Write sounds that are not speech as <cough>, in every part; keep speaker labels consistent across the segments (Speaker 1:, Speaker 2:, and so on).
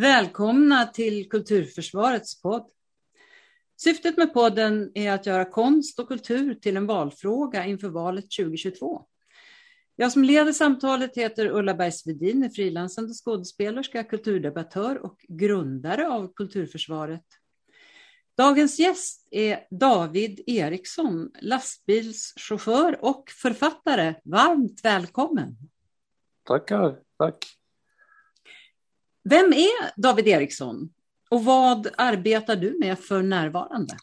Speaker 1: Välkomna till Kulturförsvarets podd. Syftet med podden är att göra konst och kultur till en valfråga inför valet 2022. Jag som leder samtalet heter Ulla Bergsvedin, är frilansande skådespelerska, kulturdebattör och grundare av Kulturförsvaret. Dagens gäst är David Eriksson, lastbilschaufför och författare. Varmt välkommen!
Speaker 2: Tackar, tack!
Speaker 1: Vem är David Eriksson och vad arbetar du med för närvarande?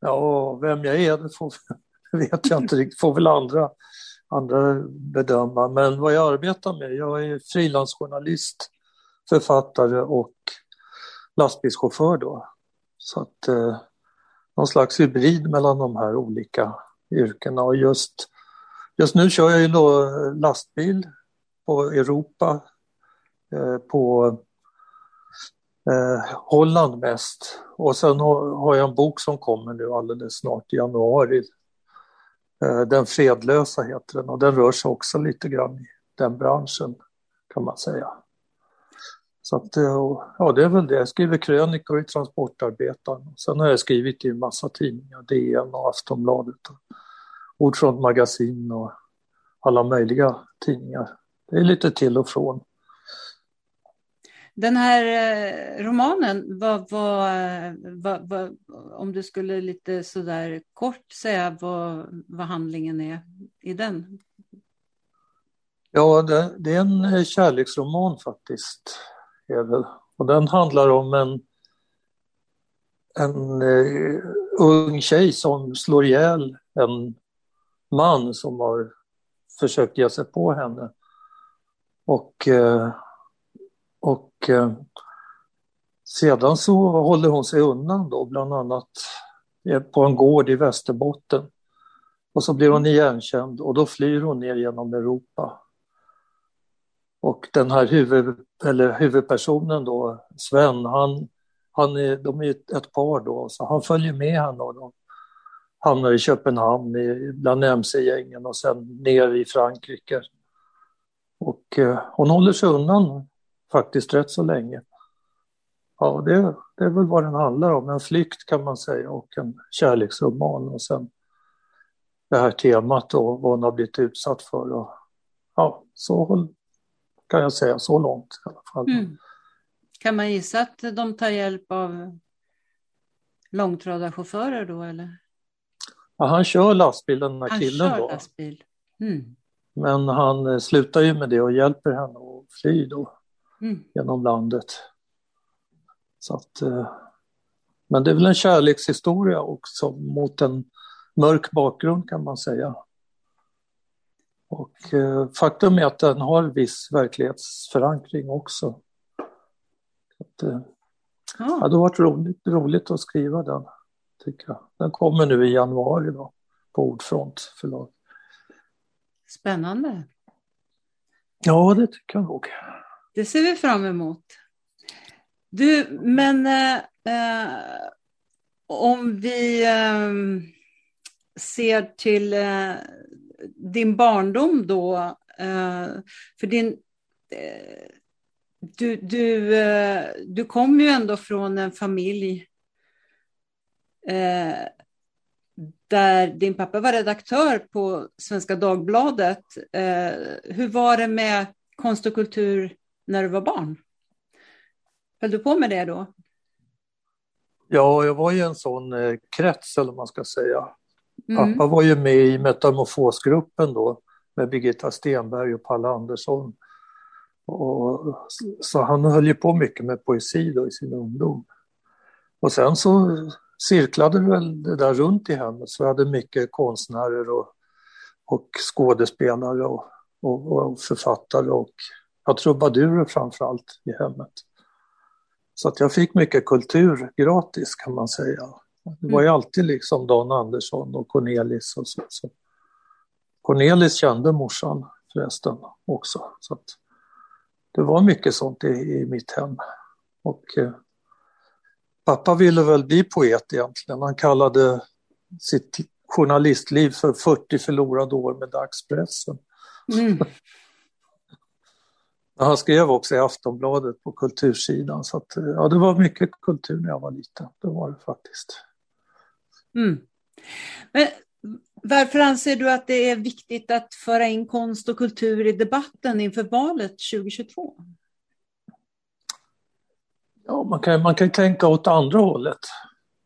Speaker 2: Ja, vem jag är det får, vet jag inte riktigt, får väl andra, andra bedöma. Men vad jag arbetar med, jag är frilansjournalist, författare och lastbilschaufför då. Så att eh, någon slags hybrid mellan de här olika yrkena och just, just nu kör jag ju då eh, lastbil på Europa Eh, på eh, Holland mest. Och sen har, jag en bok som kommer nu alldeles snart i januari. Eh, den fredlösa heter den och den rör sig också lite grann i den branschen kan man säga. Så att, eh, ja, det är väl det. Jag skriver krönikor i Transportarbetaren. Sen har jag skrivit i en massa tidningar, DN och Aftonbladet. Och Ordfront magasin och alla möjliga tidningar. Det är lite till och från.
Speaker 1: Den här eh, romanen, vad, vad, vad, vad, om du skulle lite sådär kort säga vad, vad handlingen är i den?
Speaker 2: Ja, det, det är en eh, kärleksroman faktiskt. Och den handlar om en, en uh, ung tjej som slår ihjäl en man som har försökt ge sig på henne. Och uh, och eh, sedan så håller hon sig undan då, bland annat på en gård i Västerbotten. Och så blir hon igenkänd och då flyr hon ner genom Europa. Och den här huvud, eller huvudpersonen då, Sven, han, han är, de är ett par då, så han följer med henne och de hamnar i Köpenhamn i, bland MC-gängen och sen ner i Frankrike. Och eh, hon håller sig undan faktiskt rätt så länge. Ja, det, det är väl vad den handlar om, en flykt kan man säga och en kärleksroman och sen det här temat då, vad hon har blivit utsatt för. Och, ja, så kan jag säga, så långt i alla fall. Mm.
Speaker 1: Kan man gissa att de tar hjälp av långtradarchaufförer då eller?
Speaker 2: Ja, han kör lastbil den här
Speaker 1: han
Speaker 2: killen då.
Speaker 1: Mm.
Speaker 2: Men han eh, slutar ju med det och hjälper henne att fly då mm. genom landet. Så att, eh, men det är väl en kärlekshistoria också mot en mörk bakgrund kan man säga. Och eh, faktum är att den har viss verklighetsförankring också. Att, eh, ja, det har varit roligt, roligt att skriva den, tycker jag. Den kommer nu i januari då, på Ordfront förlag.
Speaker 1: Spännande.
Speaker 2: Ja, det tycker jag nog.
Speaker 1: Det ser vi fram emot. Du, men eh, eh, om vi eh, ser till eh, din barndom då, eh, för din... Eh, du, du, eh, du kom ju ändå från en familj eh, där din pappa var redaktör på Svenska Dagbladet. hur var det med konst och kultur när du var barn? Höll du på med det då?
Speaker 2: Ja, jag var i en sån eh, krets, eller man ska säga. Mm. Pappa var ju med i Metamorfosgruppen då med Birgitta Stenberg och Palle Andersson. Och, så han höll ju på mycket med poesi då i sin ungdom. Och sen så cirklade väl det där runt i hemmet så jag hade mycket konstnärer och, och skådespelare och, och, och författare och ja, trubadurer framför allt i hemmet. Så att jag fick mycket kultur gratis kan man säga. Det var ju mm. alltid liksom Dan Andersson och Cornelis och så. så. Cornelis kände morsan förresten också. Så att det var mycket sånt i, i mitt hem. Och eh, pappa ville väl bli poet egentligen. Han kallade sitt journalistliv för 40 förlorade år med dagspressen. Mm. Han skrev också i Aftonbladet på kultursidan. Så att, ja, det var mycket kultur när jag var liten. Det var det faktiskt.
Speaker 1: Mm. Men varför anser du att det är viktigt att föra in konst och kultur i debatten inför valet 2022?
Speaker 2: Ja, man kan, man kan tänka åt andra hållet.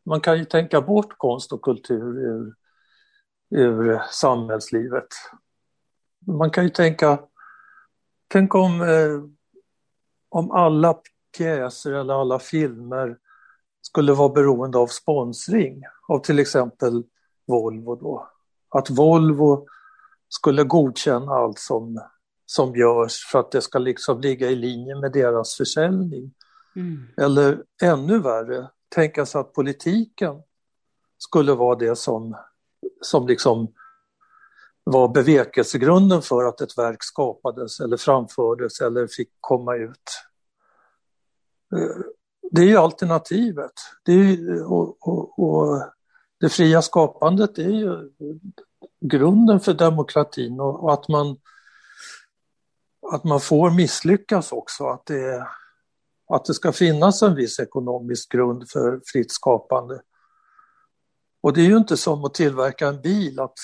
Speaker 2: Man kan ju tänka bort konst och kultur ur, ur samhällslivet. Man kan ju tänka, tänk om, eh, om alla pjäser eller alla filmer skulle vara beroende av sponsring av till exempel Volvo då. Att Volvo skulle godkänna allt som, som görs för att det ska liksom ligga i linje med deras försäljning. Mm. Eller ännu värre, tänka sig att politiken skulle vara det som, som liksom var bevekelsegrunden för att ett verk skapades eller framfördes eller fick komma ut. Eh, det är ju alternativet. Det, är ju, och, och, och det fria skapandet är ju grunden för demokratin och, och, att, man, att man får misslyckas också. Att det, att det ska finnas en viss ekonomisk grund för fritt skapande. Och det är ju inte som att tillverka en bil, att,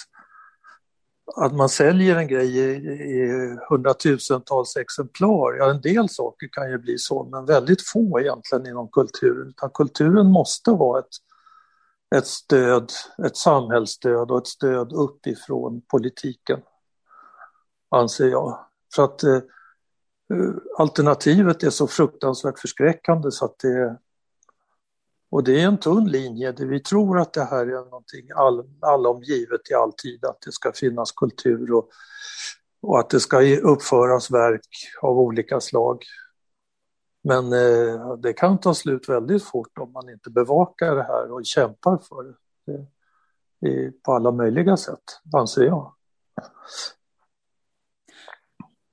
Speaker 2: att man säljer en grej i, i hundratusentals exemplar. Ja, en del saker kan ju bli så, men väldigt få egentligen inom kulturen. Utan kulturen måste vara ett, ett stöd, ett samhällsstöd och ett stöd uppifrån politiken, anser jag. För att eh, eh alternativet är så fruktansvärt förskräckande så att det och det är en tunn linje. Vi tror att det här är någonting all, allomgivet i all tid, att det ska finnas kultur och, och att det ska uppföras verk av olika slag. Men eh, det kan ta slut väldigt fort om man inte bevakar det här och kämpar för det. det på alla möjliga sätt, anser jag.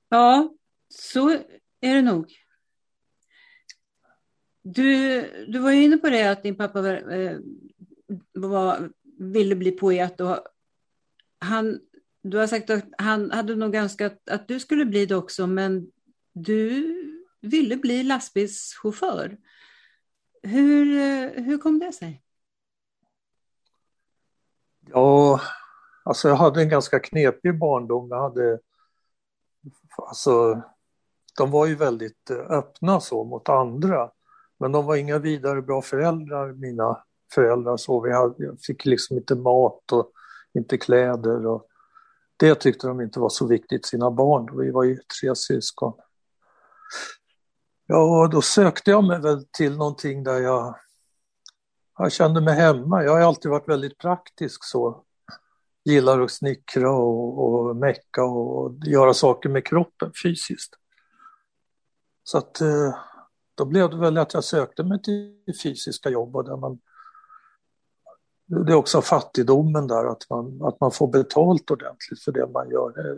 Speaker 1: Ja, så är det nog. Du, du var ju inne på det att din pappa var, eh, var, ville bli poet och han, du har sagt att han hade nog önskat att du skulle bli det också, men du ville bli lastbilschaufför. Hur, eh, hur kom det sig?
Speaker 2: Ja, alltså jag hade en ganska knepig barndom. Jag hade, alltså, de var ju väldigt eh, öppna så mot andra. Men de var inga vidare bra föräldrar, mina föräldrar. Så vi hade, jag fick liksom inte mat och inte kläder. Och det tyckte de inte var så viktigt, sina barn. Vi var ju tre syskon. Ja, då sökte jag mig väl till någonting där jag, jag kände mig hemma. Jag har alltid varit väldigt praktisk så. Gillar att snickra och, och mecka och göra saker med kroppen fysiskt. Så att eh, då blev det väl att jag sökte mig till fysiska jobb och där man det är också fattigdomen där, att man, att man får betalt ordentligt för det man gör. Eh,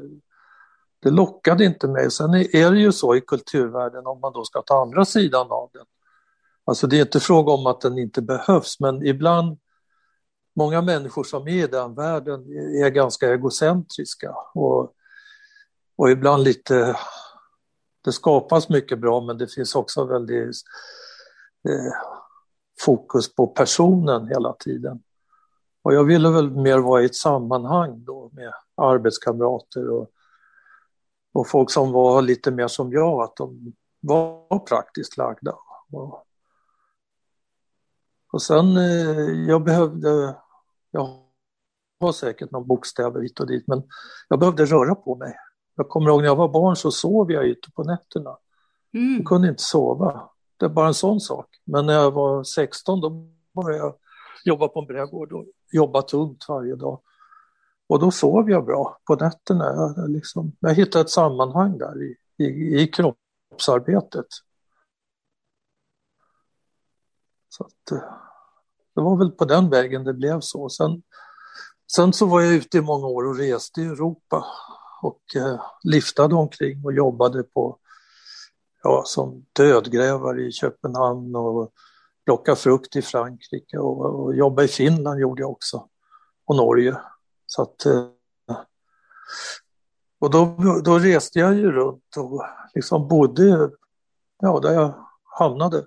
Speaker 2: det, lockade inte mig. Sen är det ju så i kulturvärlden om man då ska ta andra sidan av den. Alltså det är inte fråga om att den inte behövs, men ibland, många människor som är i den världen är ganska egocentriska och, och ibland lite det skapas mycket bra men det finns också väldigt eh, fokus på personen hela tiden. Och jag ville väl mer vara i ett sammanhang då med arbetskamrater och, och folk som var lite mer som jag, att de var praktiskt lagda. Och, och sen, eh, jag behövde, jag har säkert någon bokstäver hit och dit, men jag behövde röra på mig. Jag kommer ihåg när jag var barn så sov jag ute på nätterna. Mm. Jag kunde inte sova. Det är bara en sån sak. Men när jag var 16 då började jag jobba på en brädgård och jobba tungt varje dag. Och då sov jag bra på nätterna. Jag, liksom, jag hittade ett sammanhang där i, i, i kroppsarbetet. Så att, eh, det var väl på den vägen det blev så. Sen, sen så var jag ute i många år och reste i Europa och eh, liftade omkring och jobbade på, ja, som dödgrävare i Köpenhamn och plocka frukt i Frankrike och, och jobba i Finland gjorde jag också och Norge. Så att eh, och då, då reste jag ju runt och liksom bodde ja, där jag hamnade.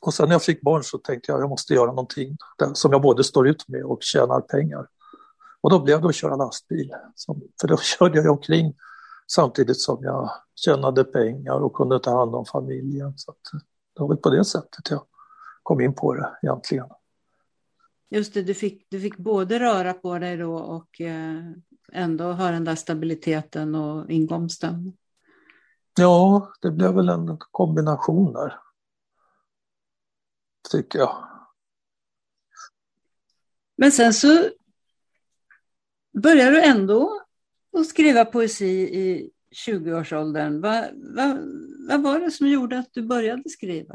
Speaker 2: Och sen när jag fick barn så tänkte jag jag måste göra någonting där, som jag både står ut med och tjänar pengar. Och då blev det att köra lastbil. För då <laughs> körde jag omkring samtidigt som jag tjänade pengar och kunde ta hand om familjen. Så det var väl på det sättet jag kom in på det egentligen.
Speaker 1: Just det, du fick, du fick både röra på dig då och eh, ändå ha den där stabiliteten och inkomsten.
Speaker 2: Ja, det blev väl en kombination där. Tycker jag.
Speaker 1: Men sen så började du ändå att skriva poesi i 20-årsåldern. Vad, vad, vad var det som gjorde att du började skriva?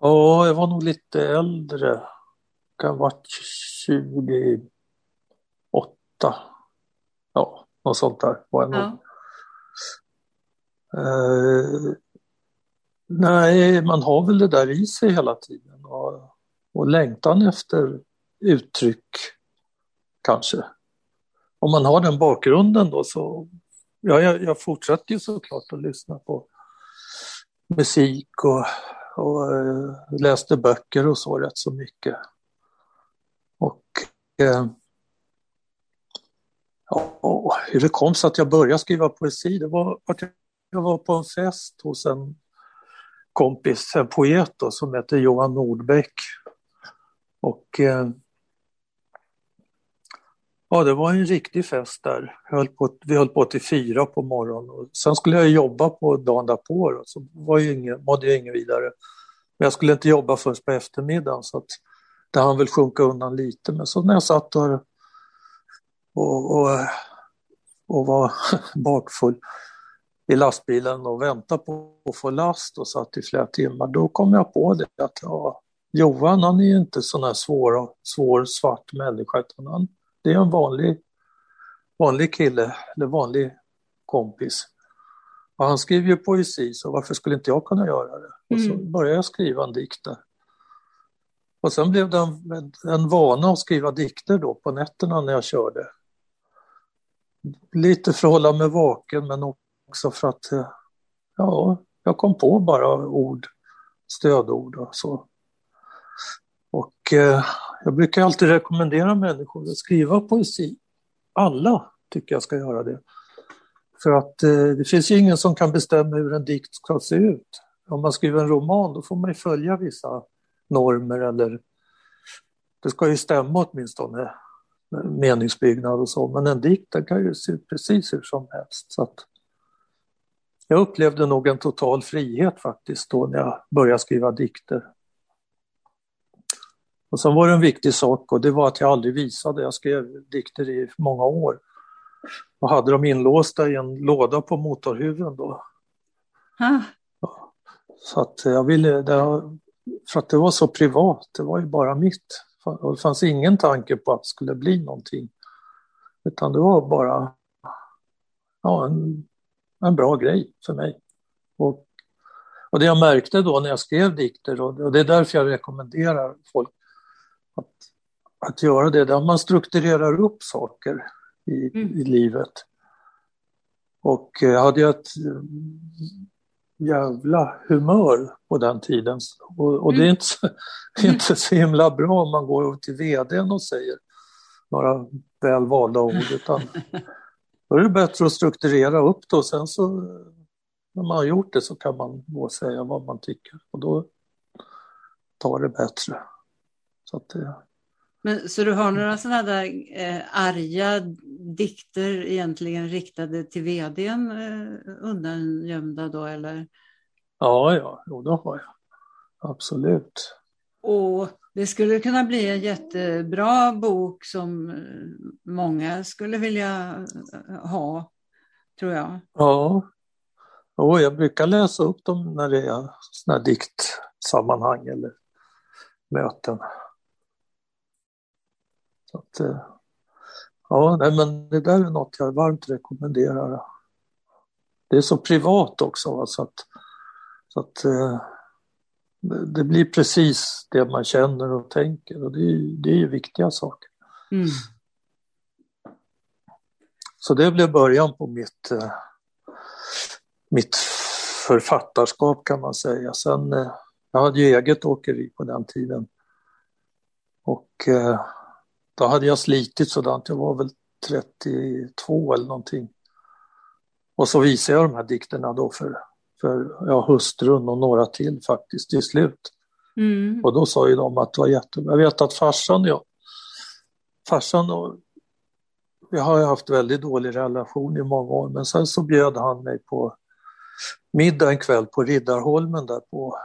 Speaker 2: Ja, jag var nog lite äldre. Kan ha varit 28. Ja, något sånt där var jag nog. Uh, nej, man har väl det där i sig hela tiden och, och längtan efter uttryck kanske. Om man har den bakgrunden då så, ja, jag, jag fortsätter ju såklart att lyssna på musik och, och uh, läste böcker och så rätt så mycket. Och uh, ja, hur det kom sig att jag började skriva poesi, det var att jag var på en fest hos en kompis, en poet då, som heter Johan Nordbäck. Och eh, ja, det var en riktig fest där. Höll på, vi höll på till fyra på morgonen. Och sen skulle jag jobba på dagen därpå, då, så var ju ingen, mådde jag ingen vidare. Men jag skulle inte jobba först på eftermiddagen så att det hann väl sjunka undan lite. Men så när jag satt där och, och, och var <laughs> bakfull i lastbilen och väntade på att få last och satt i flera timmar, då kom jag på det att ja, Johan han är ju inte sån här svår, svår svart människa utan han, det är en vanlig, vanlig kille eller vanlig kompis. Och han skriver ju poesi så varför skulle inte jag kunna göra det? Och så mm. började jag skriva en dikt där. Och sen blev det en, en vana att skriva dikter då på nätterna när jag körde. Lite för att hålla mig vaken men också för att eh, ja, jag kom på bara ord, stödord och så. Och eh, jag brukar alltid rekommendera människor att skriva poesi. Alla tycker jag ska göra det. För att eh, det finns ju ingen som kan bestämma hur en dikt ska se ut. Om man skriver en roman då får man ju följa vissa normer eller det ska ju stämma åtminstone meningsbyggnad och så, men en dikt den kan ju se ut precis hur som helst. Så att jag upplevde nog en total frihet faktiskt då när jag började skriva dikter. Och sen var det en viktig sak och det var att jag aldrig visade. Jag skrev dikter i många år och hade dem inlåsta i en låda på motorhuven då. Ah. Så att jag ville, för att det var så privat, det var ju bara mitt. Och det fanns ingen tanke på att det skulle bli någonting. Utan det var bara ja, en en bra grej för mig. Och, och det jag märkte då när jag skrev dikter, och, och det är därför jag rekommenderar folk att, att göra det, att man strukturerar upp saker i, mm. i livet. Och jag hade ett jävla humör på den tiden. Och, och det är mm. inte, så, inte så himla bra om man går till vdn och säger några väl valda ord, utan Då är det bättre att strukturera upp det och sen så när man har gjort det så kan man gå och säga vad man tycker och då tar det bättre. Så, att det...
Speaker 1: Men, så du har några sådana där eh, arga dikter egentligen riktade till vdn eh, undangömda då eller?
Speaker 2: Ja, ja, jo, det har jag. Absolut.
Speaker 1: Och det skulle kunna bli en jättebra bok som eh, många skulle vilja eh, ha, tror jag.
Speaker 2: Ja, och jag brukar läsa upp dem när det är sådana diktsammanhang eller möten. Så att, eh, ja, nej, men det där är något jag varmt rekommenderar. Det är så privat också, så att, så att det blir precis det man känner och tänker och det är, det är ju viktiga saker. Mm. Så det blev början på mitt, eh, mitt författarskap kan man säga. Sen, eh, jag hade ju eget åkeri på den tiden. Och eh, då hade jag slitit sådant, jag var väl 32 eller någonting. Och så visade jag de här dikterna då för, för ja, hustrun och några till faktiskt till slut. Mm. Och då sa ju de att det var jättebra. Jag vet att farsan och jag, farsan och vi har haft väldigt dålig relation i många år men sen så bjöd han mig på middag en kväll på Riddarholmen där på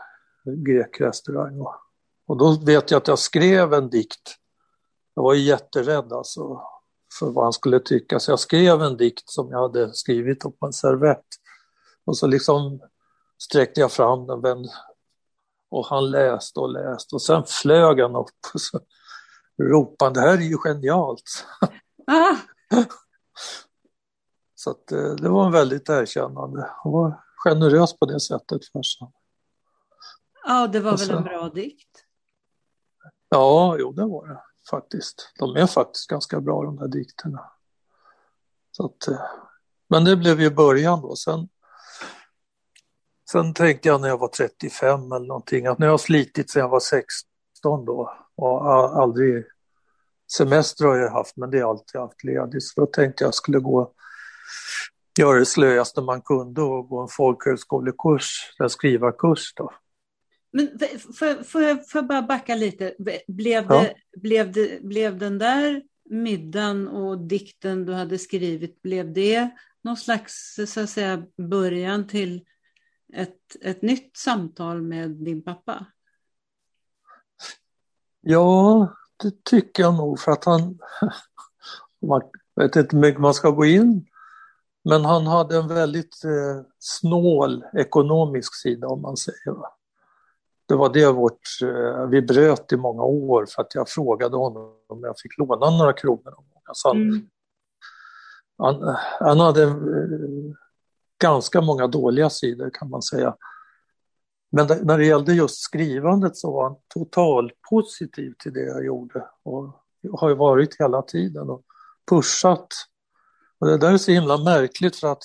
Speaker 2: grekrestaurang. Och, och då vet jag att jag skrev en dikt. Jag var jätterädd alltså för vad han skulle tycka så jag skrev en dikt som jag hade skrivit på en servett. Och så liksom sträckte jag fram den och han läste och läste och sen flög han upp och så ropade han, det här är ju genialt. Ah. <laughs> så att, eh, det var en väldigt erkännande. Han var generös på det sättet farsan.
Speaker 1: Ja, det var väl en bra dikt?
Speaker 2: Ja, jo det var det faktiskt. De är faktiskt ganska bra de där dikterna. Så att, eh, men det blev ju början då. Sen, sen tänkte jag när jag var 35 eller någonting att nu har jag slitit sedan jag var 16 då och aldrig semester har jag haft men det har jag alltid haft ledigt. Så då tänkte jag skulle gå göra det slöaste man kunde och gå en folkhögskolekurs, en skrivarkurs då.
Speaker 1: Men får, får, jag, får jag bara backa lite? Blev, det, ja. blev, det, blev den där middagen och dikten du hade skrivit, blev det någon slags så att säga, början till ett, ett nytt samtal med din pappa?
Speaker 2: Ja, det tycker jag nog för att han, <laughs> man vet inte hur mycket man ska gå in, men han hade en väldigt eh, snål ekonomisk sida om man säger. Va? Det var det vårt, eh, vi bröt i många år för att jag frågade honom om jag fick låna några kronor. Alltså han, mm. han, han, hade eh, ganska många dåliga sidor kan man säga. Men när det gällde just skrivandet så var han total positiv till det jag gjorde och har ju varit hela tiden och pushat. Och det där är så himla märkligt för att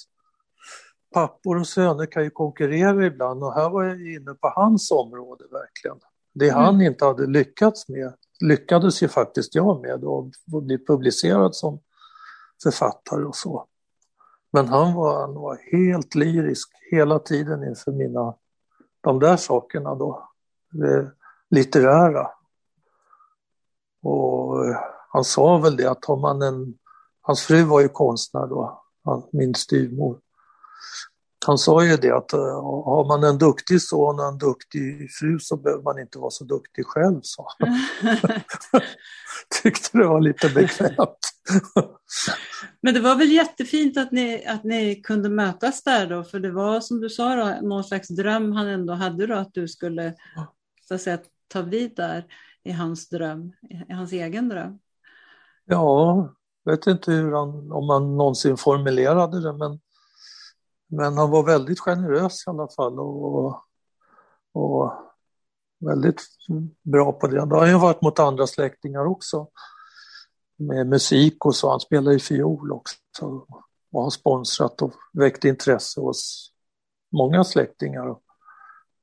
Speaker 2: pappor och söner kan ju konkurrera ibland och här var jag inne på hans område verkligen. Det mm. han inte hade lyckats med lyckades ju faktiskt jag med att bli publicerad som författare och så. Men han var, han var helt lyrisk hela tiden inför mina de där sakerna då, det litterära. Och han sa väl det att har man en, hans fru var ju konstnär då, min styvmor. Han sa ju det att uh, har man en duktig son och en duktig fru så behöver man inte vara så duktig själv, sa <laughs> Tyckte det var lite bekvämt. <laughs>
Speaker 1: Men det var väl jättefint att ni, att ni kunde mötas där då, för det var som du sa, då, någon slags dröm han ändå hade då, att du skulle så att säga, ta vid där i hans dröm, i hans egen dröm.
Speaker 2: Ja, jag vet inte hur han, om han någonsin formulerade det, men, men han var väldigt generös i alla fall och, och väldigt bra på det. Det har ju varit mot andra släktingar också med musik och så. Han spelar ju fiol också och har sponsrat och väckt intresse hos många släktingar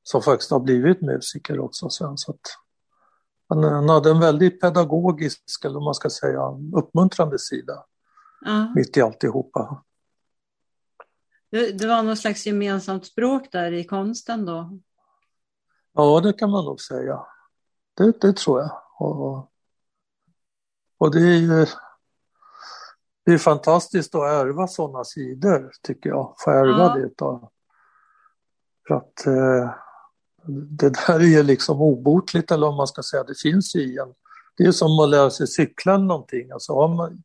Speaker 2: som faktiskt har blivit musiker också sen. Så han, han hade en väldigt pedagogisk, eller man ska säga, uppmuntrande sida mm. mitt i alltihopa.
Speaker 1: Det, var något slags gemensamt språk där i konsten då?
Speaker 2: Ja, det kan man nog säga. Det, det tror jag. Och, och det är ju det är fantastiskt att ärva sådana sidor, tycker jag. Få ärva ja. det. Då. För att eh, det där är ju liksom obotligt, eller om man ska säga. Det finns ju i en. Det är som att lära sig cykla någonting. Alltså har, man,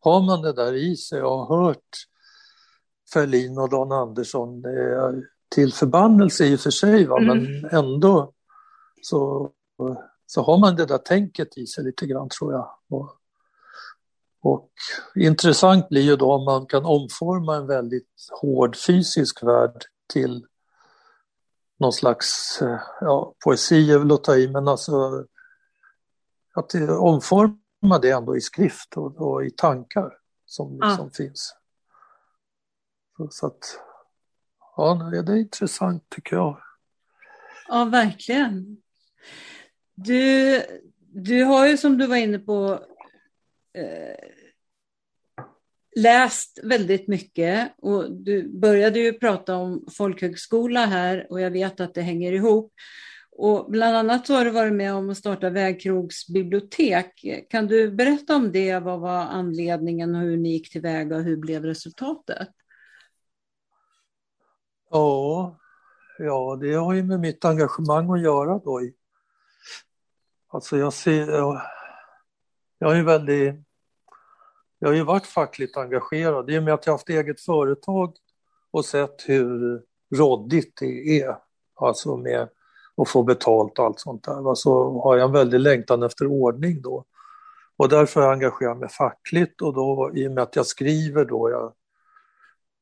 Speaker 2: har man det där i sig och har hört Ferlin och Dan Andersson eh, till förbannelse i och för sig, va? Mm. men ändå så så har man det där tänket i sig lite grann tror jag. Och, och intressant blir ju då om man kan omforma en väldigt hård fysisk värld till någon slags, eh, ja, poesi är väl att ta i, men alltså att omforma det ändå i skrift och, och i tankar som liksom ja. finns. Så, så att, ja, det är intressant tycker jag.
Speaker 1: Ja, verkligen. Du, du har ju som du var inne på eh, läst väldigt mycket och du började ju prata om folkhögskola här och jag vet att det hänger ihop. Och bland annat så har du varit med om att starta Vägkrogsbibliotek. Kan du berätta om det? Vad var anledningen och hur ni gick tillväga och hur blev resultatet?
Speaker 2: Ja, ja det har ju med mitt engagemang att göra då. Alltså jag ser, jag, jag är väldigt, jag har ju varit fackligt engagerad i och med att jag haft eget företag och sett hur råddigt det är. Alltså med att få betalt och allt sånt där. Så har jag en väldig längtan efter ordning då. Och därför har jag engagerat mig fackligt och då i och med att jag skriver då, jag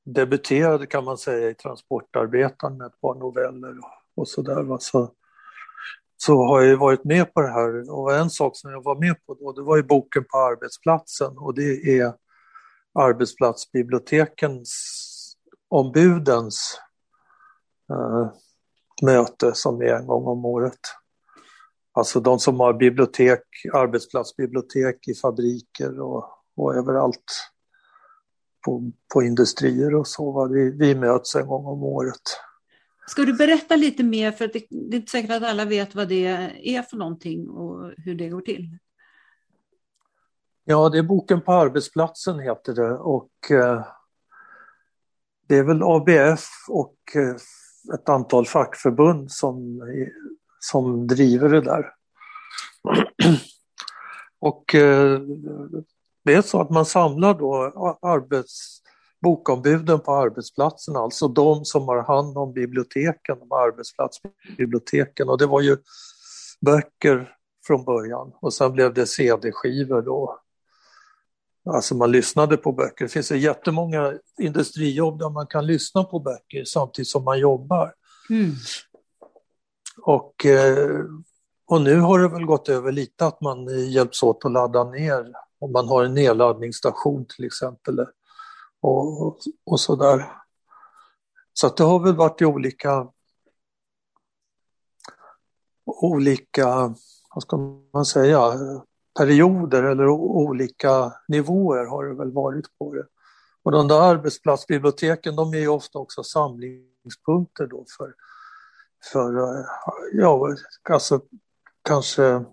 Speaker 2: debuterade kan man säga i Transportarbetaren med ett par noveller och, sådär. Så, så har jag ju varit med på det här och en sak som jag var med på då, det var ju boken på arbetsplatsen och det är arbetsplatsbibliotekens ombudens eh, möte som är en gång om året. Alltså de som har bibliotek, arbetsplatsbibliotek i fabriker och, och överallt på, på industrier och så. Vi, vi möts en gång om året.
Speaker 1: Ska du berätta lite mer, för det, det är inte säkert att alla vet vad det är för någonting och hur det går till.
Speaker 2: Ja, det är boken på arbetsplatsen heter det och eh, det är väl ABF och eh, ett antal fackförbund som, som driver det där. <clears throat> Och eh, det är så att man samlar då arbets, bokombuden på arbetsplatserna, alltså de som har hand om biblioteken, de arbetsplatsbiblioteken och det var ju böcker från början och sen blev det CD-skivor då Alltså man lyssnade på böcker. Det finns ju jättemånga industrijobb där man kan lyssna på böcker samtidigt som man jobbar. Mm. Och, eh, och nu har det väl gått över lite att man hjälps åt att ladda ner. Om man har en nedladdningsstation till exempel. Och, och, sådär. Så att det har väl varit i olika olika, vad ska man säga, perioder eller olika nivåer har det väl varit på det. Och de där arbetsplatsbiblioteken de är ju ofta också samlingspunkter då för, för ja, alltså kanske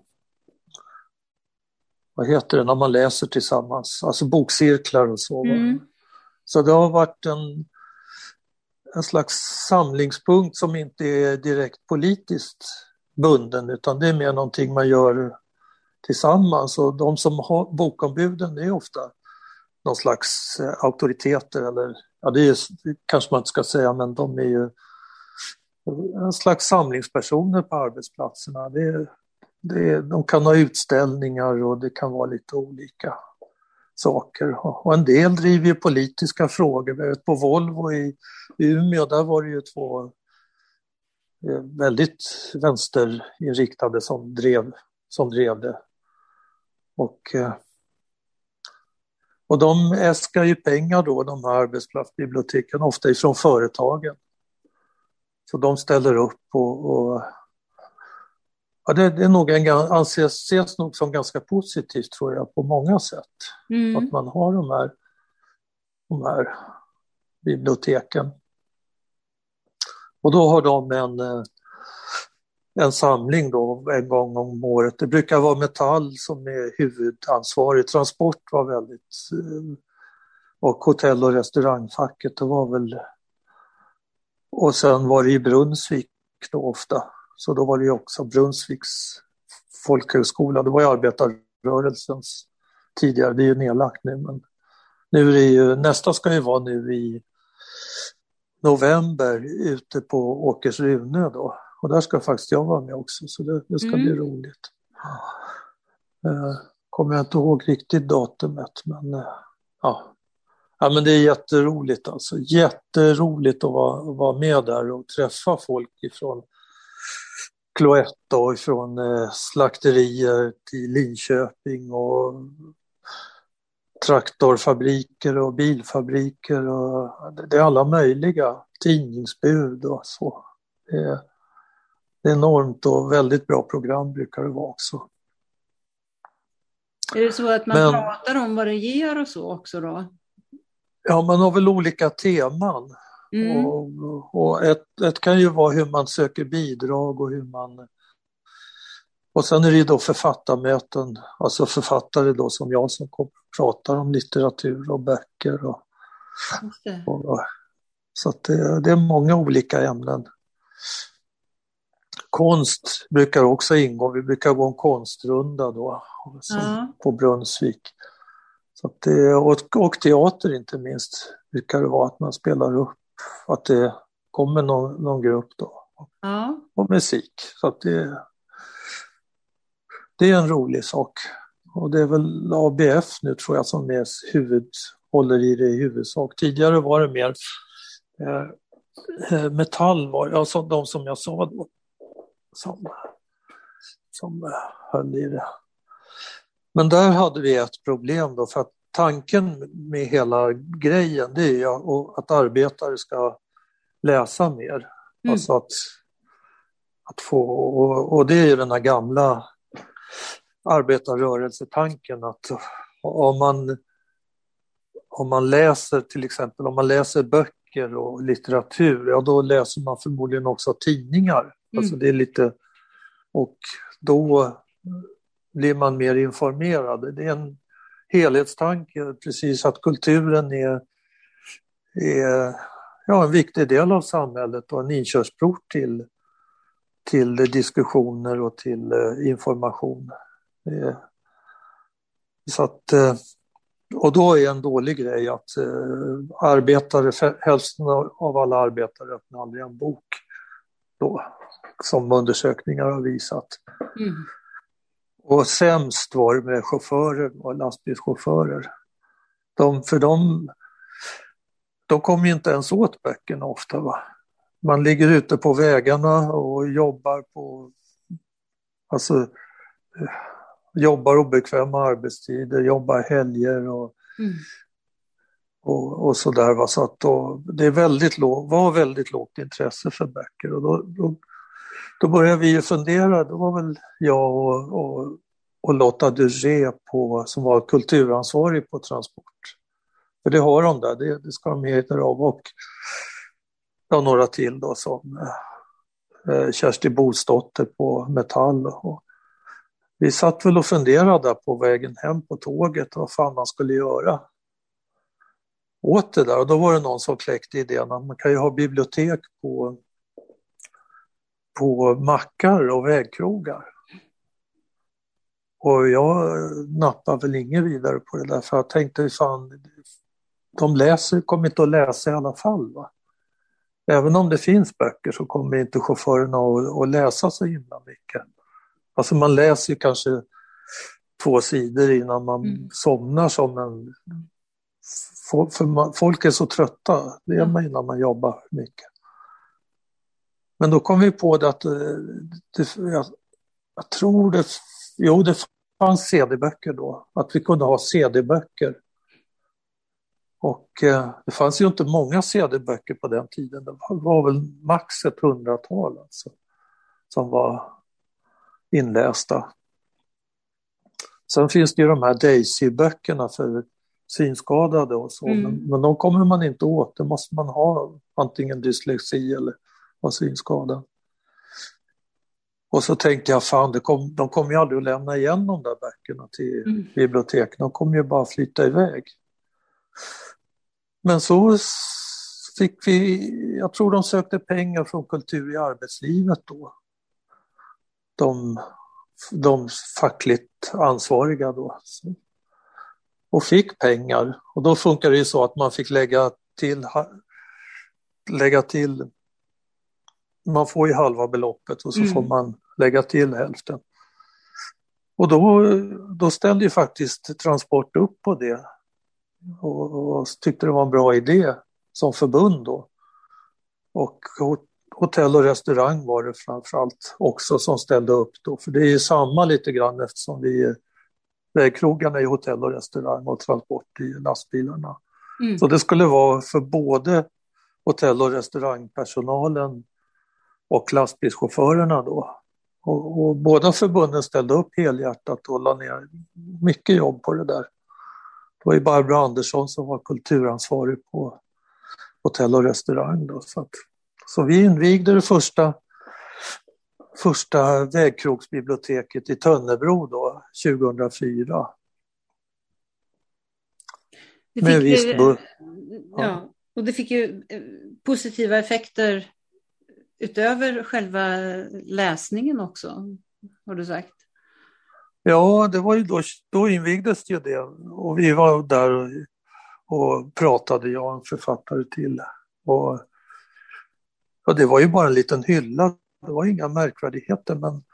Speaker 2: vad heter det när man läser tillsammans, alltså bokcirklar och så. Mm. Så det har varit en, en slags samlingspunkt som inte är direkt politiskt bunden utan det är mer någonting man gör tillsammans och de som har bokombuden är ofta någon slags eh, auktoriteter eller, ja det är, kanske man inte ska säga, men de är ju en slags samlingspersoner på arbetsplatserna. Det, det, de kan ha utställningar och det kan vara lite olika saker. Och en del driver ju politiska frågor. På Volvo i Umeå, där var det ju två eh, väldigt vänsterinriktade som drev, som drev det. Och, eh, och de äskar ju pengar då, de här arbetsplatsbiblioteken, ofta ifrån företagen. Så de ställer upp och, och ja, det, det, är nog en, anses ses nog som ganska positivt tror jag på många sätt. Mm. Att man har de här, de här biblioteken. Och då har de en, eh, en samling då en gång om året. Det brukar vara Metall som är huvudansvarig. Transport var väldigt eh, och hotell och restaurangfacket, det var väl och sen var det i Brunnsvik då ofta, så då var det ju också Brunnsviks folkhögskola, det var ju arbetarrörelsens tidigare, det är ju nedlagt nu men nu är ju, nästa ska ju vara nu i november ute på Åkersrune då och där ska faktiskt jag vara med också, så det, det ska mm. bli roligt. Uh, kommer jag inte ihåg riktigt datumet, men uh, ja. ja. men det är jätteroligt alltså. Jätteroligt att vara, vara med där och träffa folk ifrån Cloetta ifrån uh, slakterier till Linköping och traktorfabriker och bilfabriker och det är alla möjliga tidningsbud och så. Det är, det är enormt och väldigt bra program brukar det vara också.
Speaker 1: Är det så att man Men, pratar om vad det ger och så också då?
Speaker 2: Ja, man har väl olika teman. Mm. Och, och ett, ett, kan ju vara hur man söker bidrag och hur man... Och sen är det ju då författarmöten, alltså författare då som jag som pratar om litteratur och böcker. Och, och så det, det, är många olika ämnen. Konst brukar också ingå, vi brukar gå en konstrunda då ja. på Brunnsvik. Så det, och, och teater inte minst brukar det vara att man spelar upp, att det kommer någon, någon grupp då. Ja. Och musik. Så att det, det är en rolig sak. Och det är väl ABF nu tror jag som är huvud, håller i det i huvudsak. Tidigare var det mer eh, eh Metall, var, alltså de som jag sa då, som, som eh, höll i det. Men där hade vi ett problem då för att tanken med hela grejen det är att arbetare ska läsa mer. Mm. Alltså att, att få, och, och, det är ju den här gamla arbetarrörelsetanken att om man, om man läser till exempel, om man läser böcker och litteratur, ja då läser man förmodligen också tidningar. Mm. Alltså det är lite, och då blir man mer informerad. Det är en helhetstanke, precis att kulturen är, är ja, en viktig del av samhället och en inkörsport till, till diskussioner och till eh, information. Så att, eh, och då är en dålig grej att eh, arbetare, hälften av alla arbetare öppnar aldrig en bok då, som undersökningar har visat. Mm. Och sämst var det med chaufförer och lastbilschaufförer. De, för de, de kommer ju inte ens åt böckerna ofta. Va? Man ligger ute på vägarna och jobbar på, alltså jobbar obekväma arbetstider, jobbar helger och, mm. och, och sådär. Så att då, det är väldigt låg, var väldigt lågt intresse för böcker och då, då då började vi ju fundera, det var väl jag och, och, och Lotta Duré på, som var kulturansvarig på Transport. För det har de där, det, det ska de heter av och ja, några till då som eh, Kersti Bosdotter på Metall. Och vi satt väl och funderade på vägen hem på tåget vad fan man skulle göra åt det där. Och då var det någon som kläckte idén att man kan ju ha bibliotek på på mackar och vägkrogar. Och jag nappade väl inget vidare på det där för jag tänkte fan, de läser, kommer inte att läsa i alla fall. Va? Även om det finns böcker så kommer inte chaufförerna att, att läsa så himla mycket. Alltså man läser ju kanske två sidor innan man mm. somnar som en... För man, folk är så trötta, det är man innan man jobbar mycket. Men då kom vi på det att eh, det, jag, jag tror det, jo det fanns CD-böcker då, att vi kunde ha CD-böcker. Och eh, det fanns ju inte många CD-böcker på den tiden, det var, var väl max ett hundratal alltså, som var inlästa. Sen finns det ju de här Daisy-böckerna för synskadade och så, mm. men, men de kommer man inte åt, det måste man ha antingen dyslexi eller var synskadad. Och så tänkte jag, fan, kom, de kommer ju aldrig att lämna igen de där böckerna till mm. biblioteken, de kommer ju bara flytta iväg. Men så fick vi, jag tror de sökte pengar från Kultur i arbetslivet då. De, de fackligt ansvariga då. Och fick pengar. Och då funkar det ju så att man fick lägga till, lägga till man får ju halva beloppet och så mm. får man lägga till hälften. Och då, då ställde ju faktiskt Transport upp på det och, och tyckte det var en bra idé som förbund då. Och hotell och restaurang var det framförallt också som ställde upp då, för det är ju samma lite grann eftersom vi är vägkrogarna i hotell och restaurang och transport i lastbilarna. Mm. Så det skulle vara för både hotell och restaurangpersonalen och lastbilschaufförerna då. Och, och, båda förbunden ställde upp helhjärtat och la ner mycket jobb på det där. Det var ju Barbro Andersson som var kulturansvarig på hotell och restaurang. Då, så, att, så vi invigde det första, första vägkrogsbiblioteket i Tönnebro då, 2004.
Speaker 1: Det Med fick, ju, ja, och det fick ju eh, positiva effekter utöver själva läsningen också, har du sagt.
Speaker 2: Ja, det var ju då, då invigdes ju det och vi var där och, och pratade, jag och en författare till. Och, och det var ju bara en liten hylla, det var inga märkvärdigheter men,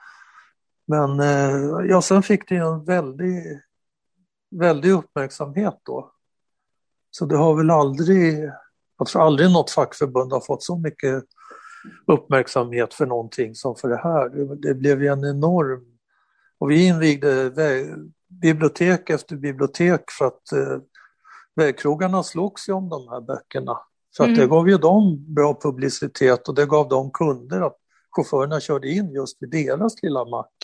Speaker 2: men eh, ja, sen fick det ju en väldig, väldig uppmärksamhet då. Så det har väl aldrig, jag tror aldrig något fackförbund har fått så mycket uppmärksamhet för någonting som för det här. Det, blev ju en enorm... Och vi invigde bibliotek efter bibliotek för att eh, vägkrogarna slogs ju om de här böckerna. Så att mm. det gav ju dem bra publicitet och det gav dem kunder att chaufförerna körde in just vid deras lilla mack.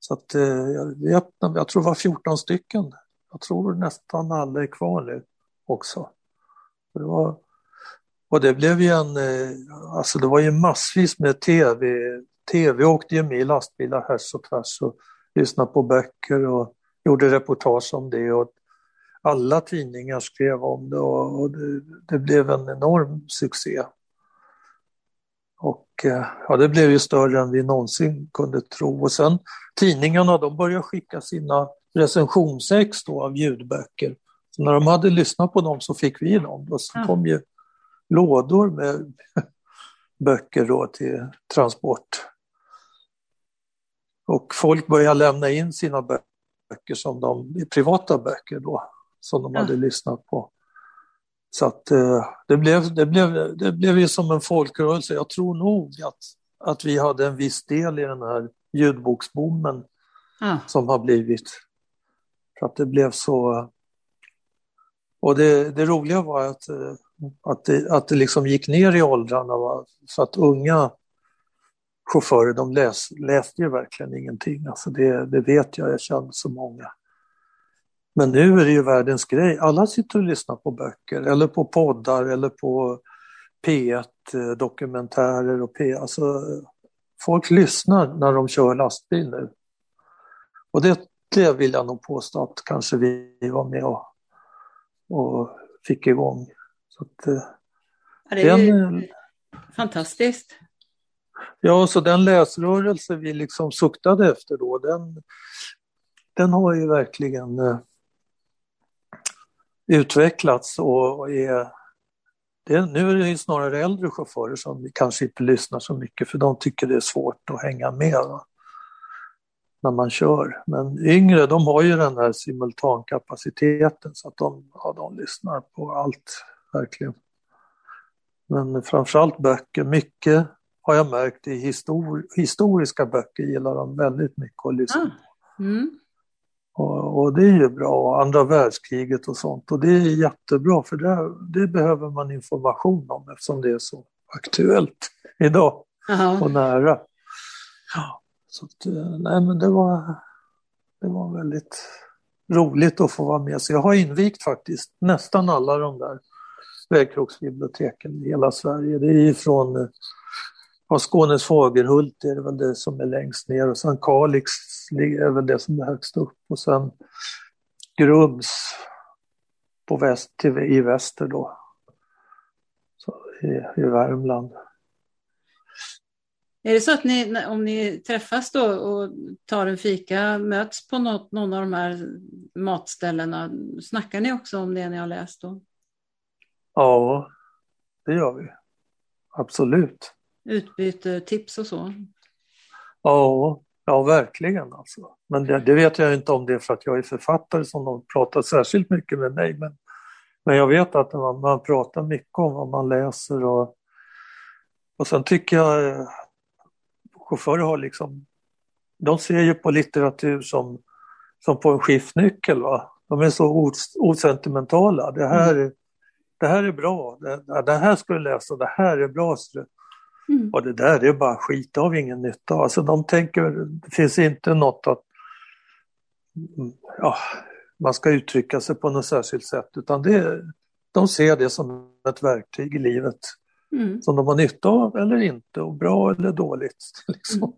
Speaker 2: Så att eh, jag, vet, jag tror det var 14 stycken. Jag tror nästan alla är kvar nu också. Det var, och det blev ju en, eh, alltså det var ju massvis med tv. Tv åkte ju med i lastbilar härs och tvärs och lyssnade på böcker och gjorde reportage om det. Och alla tidningar skrev om det och, det, det, blev en enorm succé. Och eh, ja, det blev ju större än vi någonsin kunde tro. Och sen tidningarna, de började skicka sina recensionsex då av ljudböcker. Så när de hade lyssnat på dem så fick vi dem. Och så kom ju lådor med <laughs> böcker då till transport. Och folk började lämna in sina böcker som de, privata böcker då, som de ja. hade lyssnat på. Så att eh, det, blev, det, blev, det blev ju som en folkrörelse. Jag tror nog att, att vi hade en viss del i den här ljudboksboomen ja. som har blivit. För att det blev så... Och det, det roliga var att eh, att det, att det liksom gick ner i åldrarna. Va? Så att unga chaufförer, de läs, läste ju verkligen ingenting. Alltså det, det vet jag, jag känner så många. Men nu är det ju världens grej. Alla sitter och lyssnar på böcker eller på poddar eller på P1-dokumentärer eh, och P... Alltså, folk lyssnar när de kör lastbil nu. Och det, det vill jag nog påstå att kanske vi var med och, och fick igång. Så att,
Speaker 1: eh, ja, det är den, ju eh, fantastiskt.
Speaker 2: Ja, så den läsrörelse vi liksom suktade efter då, den, den har ju verkligen eh, utvecklats och är det, nu är det snarare äldre chaufförer som kanske inte lyssnar så mycket för de tycker det är svårt att hänga med va? När man kör. Men yngre de har ju den här simultankapaciteten så att de, ja, de lyssnar på allt verkligen. Men framförallt böcker, mycket har jag märkt i histor historiska böcker gillar de väldigt mycket att lyssna ah. på. Mm. Och, och, det är ju bra, andra världskriget och sånt. Och det är jättebra för det, det behöver man information om eftersom det är så aktuellt idag Aha. och nära. Så att, eh, nej men det var, det var väldigt roligt att få vara med. Så jag har invigt faktiskt nästan alla de där vägkrogsbiblioteken i hela Sverige. Det är från eh, ja, Skånes Fagerhult är det väl det som är längst ner och sen Kalix är väl det som är högst upp och sen Grums på väst, till, i väster då. Så, i, i Värmland.
Speaker 1: Är det så att ni, om ni träffas då och tar en fika, möts på något, någon av de här matställena, snackar ni också om det ni har läst då?
Speaker 2: Ja, det gör vi. Absolut.
Speaker 1: Utbyte tips och så?
Speaker 2: Ja, ja verkligen alltså. Men det, det, vet jag inte om det är för att jag är författare som de pratar särskilt mycket med mig. Men, men jag vet att man, man pratar mycket om vad man läser och, och sen tycker jag chaufförer har liksom, de ser ju på litteratur som som på en skiftnyckel. Va? De är så osentimentala. Det här, mm. det här är bra, det, det, här ska du läsa, det här är bra. Mm. Och det där det är bara skit, det har vi ingen nytta av. Alltså de tänker, det finns inte något att ja, man ska uttrycka sig på något särskilt sätt utan det, de ser det som ett verktyg i livet mm. som de har nytta av eller inte och bra eller dåligt. <laughs> Liksom. Mm.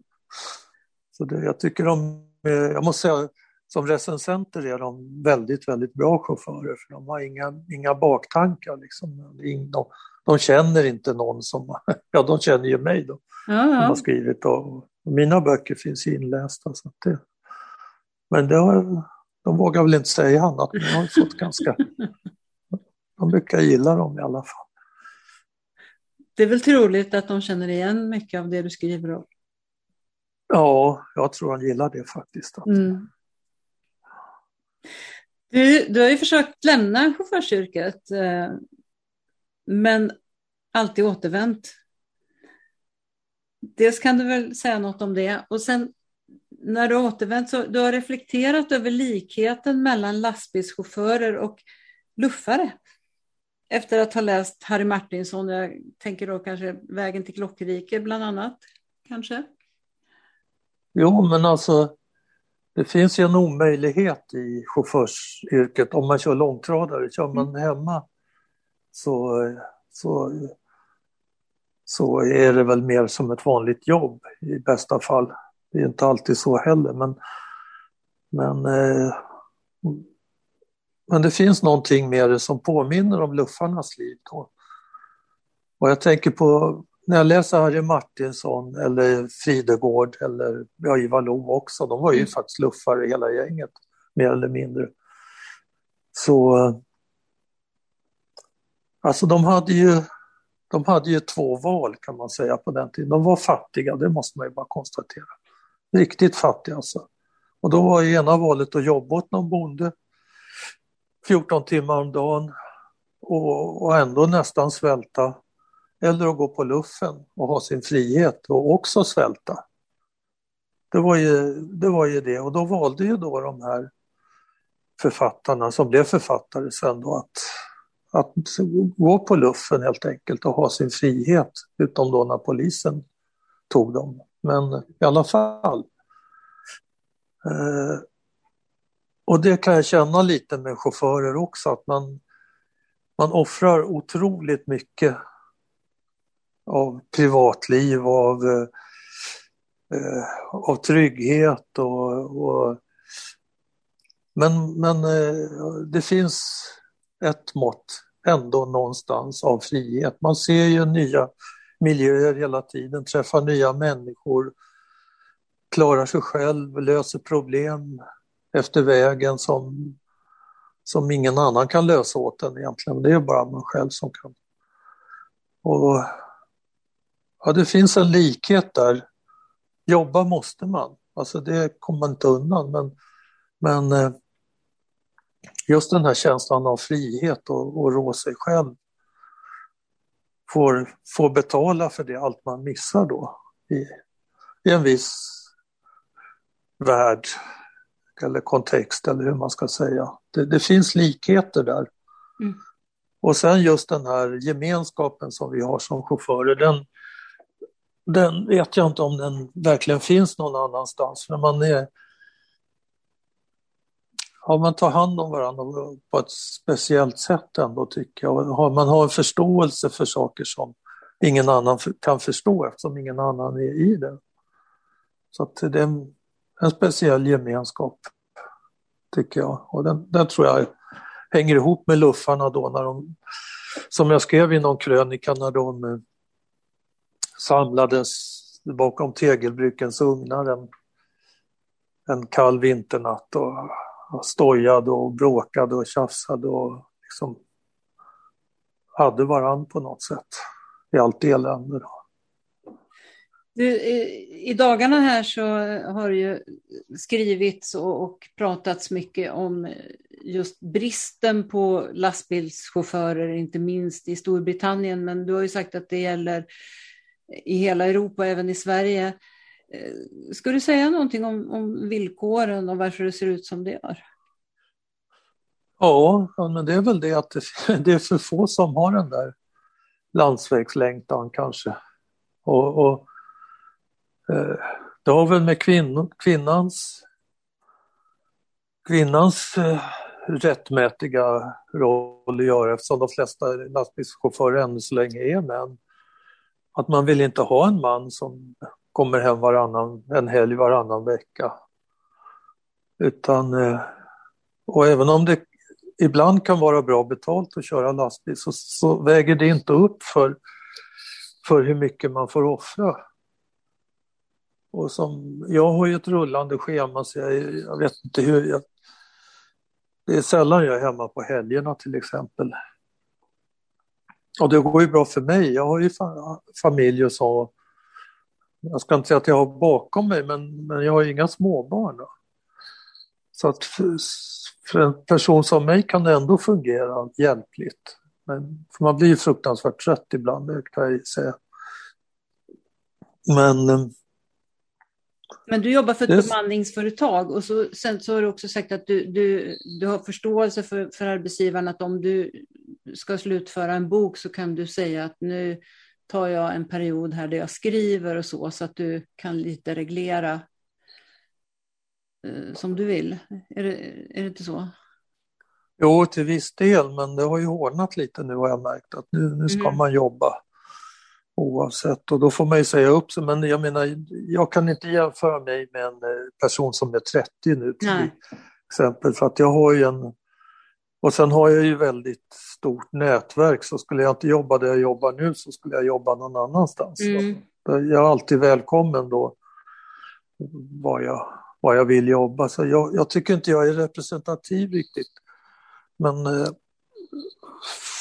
Speaker 2: Så det, jag tycker de, jag måste säga som recensenter är de väldigt, väldigt bra chaufförer för de har inga, inga baktankar. Liksom. De, de känner inte någon som, <laughs> ja de känner ju mig då, ja, ja. som har skrivit och, mina böcker finns inlästa. Så det, men det har, de vågar väl inte säga annat, men jag har fått ganska... <laughs> De brukar gilla dem i alla fall.
Speaker 1: Det är väl troligt att de känner igen mycket av det du skriver om?
Speaker 2: Ja, jag tror de gillar det faktiskt. Mm.
Speaker 1: Du, du har ju försökt lämna chaufförsyrket, eh, men alltid återvänt. Dels kan du väl säga något om det och sen när du har återvänt så du har reflekterat över likheten mellan lastbilschaufförer och luffare. Efter att ha läst Harry Martinsson, jag tänker då kanske Vägen till Klockrike bland annat, kanske?
Speaker 2: Jo, men alltså det finns ju en omöjlighet i chaufförsyrket om man kör långtradare. Kör man mm. hemma så, så, så är det väl mer som ett vanligt jobb i bästa fall. Det är inte alltid så heller men, men, eh, men det finns någonting med det som påminner om luffarnas liv. Då. Och jag tänker på när jag läser Harry Martinsson eller Fridegård eller ja, Ivar Lo också, de var ju mm. faktiskt luffare hela gänget, mer eller mindre. Så alltså de hade ju de hade ju två val kan man säga på den tiden. De var fattiga, det måste man ju bara konstatera. Riktigt fattiga alltså. Och då var ju ena valet att jobba åt någon bonde 14 timmar om dagen och, och ändå nästan svälta eller att gå på luffen och ha sin frihet och också svälta. Det var ju det, var ju det. och då valde ju då de här författarna som blev författare sen då att, att gå på luffen helt enkelt och ha sin frihet, utom då när polisen tog dem. Men i alla fall. Eh, och det kan jag känna lite med chaufförer också, att man, man offrar otroligt mycket av privatliv, av, eh, eh, av trygghet och, och men, men eh, det finns ett mått ändå någonstans av frihet. Man ser ju nya miljöer hela tiden, träffar nya människor, klarar sig själv, löser problem efter vägen som, som ingen annan kan lösa åt en egentligen. Det är bara man själv som kan. Och Ja, det finns en likhet där. Jobba måste man, alltså det kommer man inte undan. Men, men eh, just den här känslan av frihet och, och rå sig själv får, får betala för det allt man missar då i, i en viss värld eller kontext eller hur man ska säga. Det, det finns likheter där. Mm. Och sen just den här gemenskapen som vi har som chaufförer, den, den vet jag inte om den verkligen finns någon annanstans. För man är, ja, man tar hand om varandra på ett speciellt sätt ändå tycker jag. Man har en förståelse för saker som ingen annan kan förstå eftersom ingen annan är i det. Så att det är en, en speciell gemenskap tycker jag. Och den, den tror jag hänger ihop med luffarna då när de, som jag skrev i någon krönika när de eh, samlades bakom tegelbrukens ugnar en, en kall vinternatt och, och stojade och bråkade och tjafsade och liksom hade varann på något sätt i allt elände. Då.
Speaker 1: Du, I dagarna här så har det ju skrivits och, och pratats mycket om just bristen på lastbilschaufförer, inte minst i Storbritannien, men du har ju sagt att det gäller i hela Europa, även i Sverige. Eh, ska du säga någonting om, om villkoren och varför det ser ut som det gör?
Speaker 2: Ja, men det är väl det att <laughs> det är för få som har den där landsvägslängtan kanske. Och, och Eh, det har väl med kvinn, kvinnans, kvinnans eh, rättmätiga roll att göra eftersom de flesta lastbilschaufförer ännu så länge är män. Att man vill inte ha en man som kommer hem varannan, en helg varannan vecka. Utan, eh, och även om det ibland kan vara bra betalt att köra lastbil så, så väger det inte upp för, för hur mycket man får offra. Och som, jag har ju ett rullande schema så jag, jag vet inte hur... Jag, det är sällan jag är hemma på helgerna till exempel. Och det går ju bra för mig. Jag har ju familj och så. Jag ska inte säga att jag har bakom mig men, men jag har ju inga småbarn. Då. Så att för, för, en person som mig kan det ändå fungera hjälpligt. Men, för man blir ju fruktansvärt trött ibland, det kan jag säga. Men eh,
Speaker 1: men du jobbar för ett bemanningsföretag och så, sen så har du också sagt att du, du, du har förståelse för, för arbetsgivaren att om du ska slutföra en bok så kan du säga att nu tar jag en period här där jag skriver och så, så att du kan lite reglera eh, som du vill. Är det, är det inte så?
Speaker 2: Jo, till viss del, men det har ju hårdnat lite nu har jag märkt att nu, nu ska mm. man jobba oavsett och då får man ju säga upp sig. Men jag menar, jag kan inte jämföra mig med en eh, person som är 30 nu till Nej. exempel för att jag har ju en och sen har jag ju väldigt stort nätverk så skulle jag inte jobba där jag jobbar nu så skulle jag jobba någon annanstans. Mm. Jag är alltid välkommen då var jag, var jag vill jobba. Så jag, jag tycker inte jag är representativ riktigt. Men eh,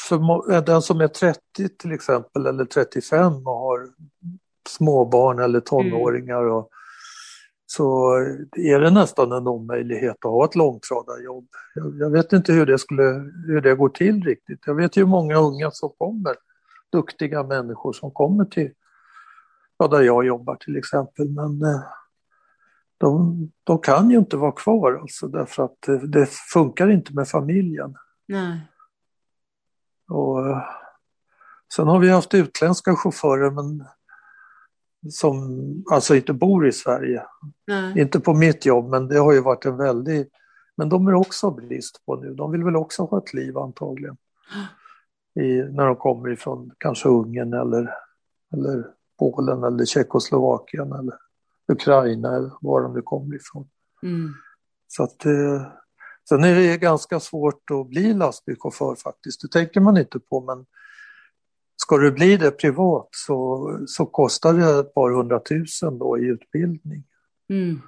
Speaker 2: för den som är 30 till exempel eller 35 och har småbarn eller tonåringar och, mm. så är det nästan en omöjlighet att ha ett långtradarjobb. Jag, jag vet inte hur det, skulle, hur det går till riktigt. Jag vet ju många unga som kommer, duktiga människor som kommer till ja, där jag jobbar till exempel. Men eh, de, de kan ju inte vara kvar alltså därför att det, det funkar inte med familjen.
Speaker 1: Nej.
Speaker 2: Och, eh, sen har vi haft utländska chaufförer men som alltså inte bor i Sverige. Nej. Inte på mitt jobb men det har ju varit en väldig... Men de är också brist på nu. De vill väl också ha ett liv antagligen. I, när de kommer ifrån kanske Ungern eller, eller Polen eller Tjeckoslovakien eller Ukraina eller var de nu kommer ifrån.
Speaker 1: Mm.
Speaker 2: Så att eh, Sen är det ganska svårt att bli lastbilschaufför faktiskt, det tänker man inte på men ska du bli det privat så, så kostar det ett par hundratusen då i utbildning.
Speaker 1: Mm.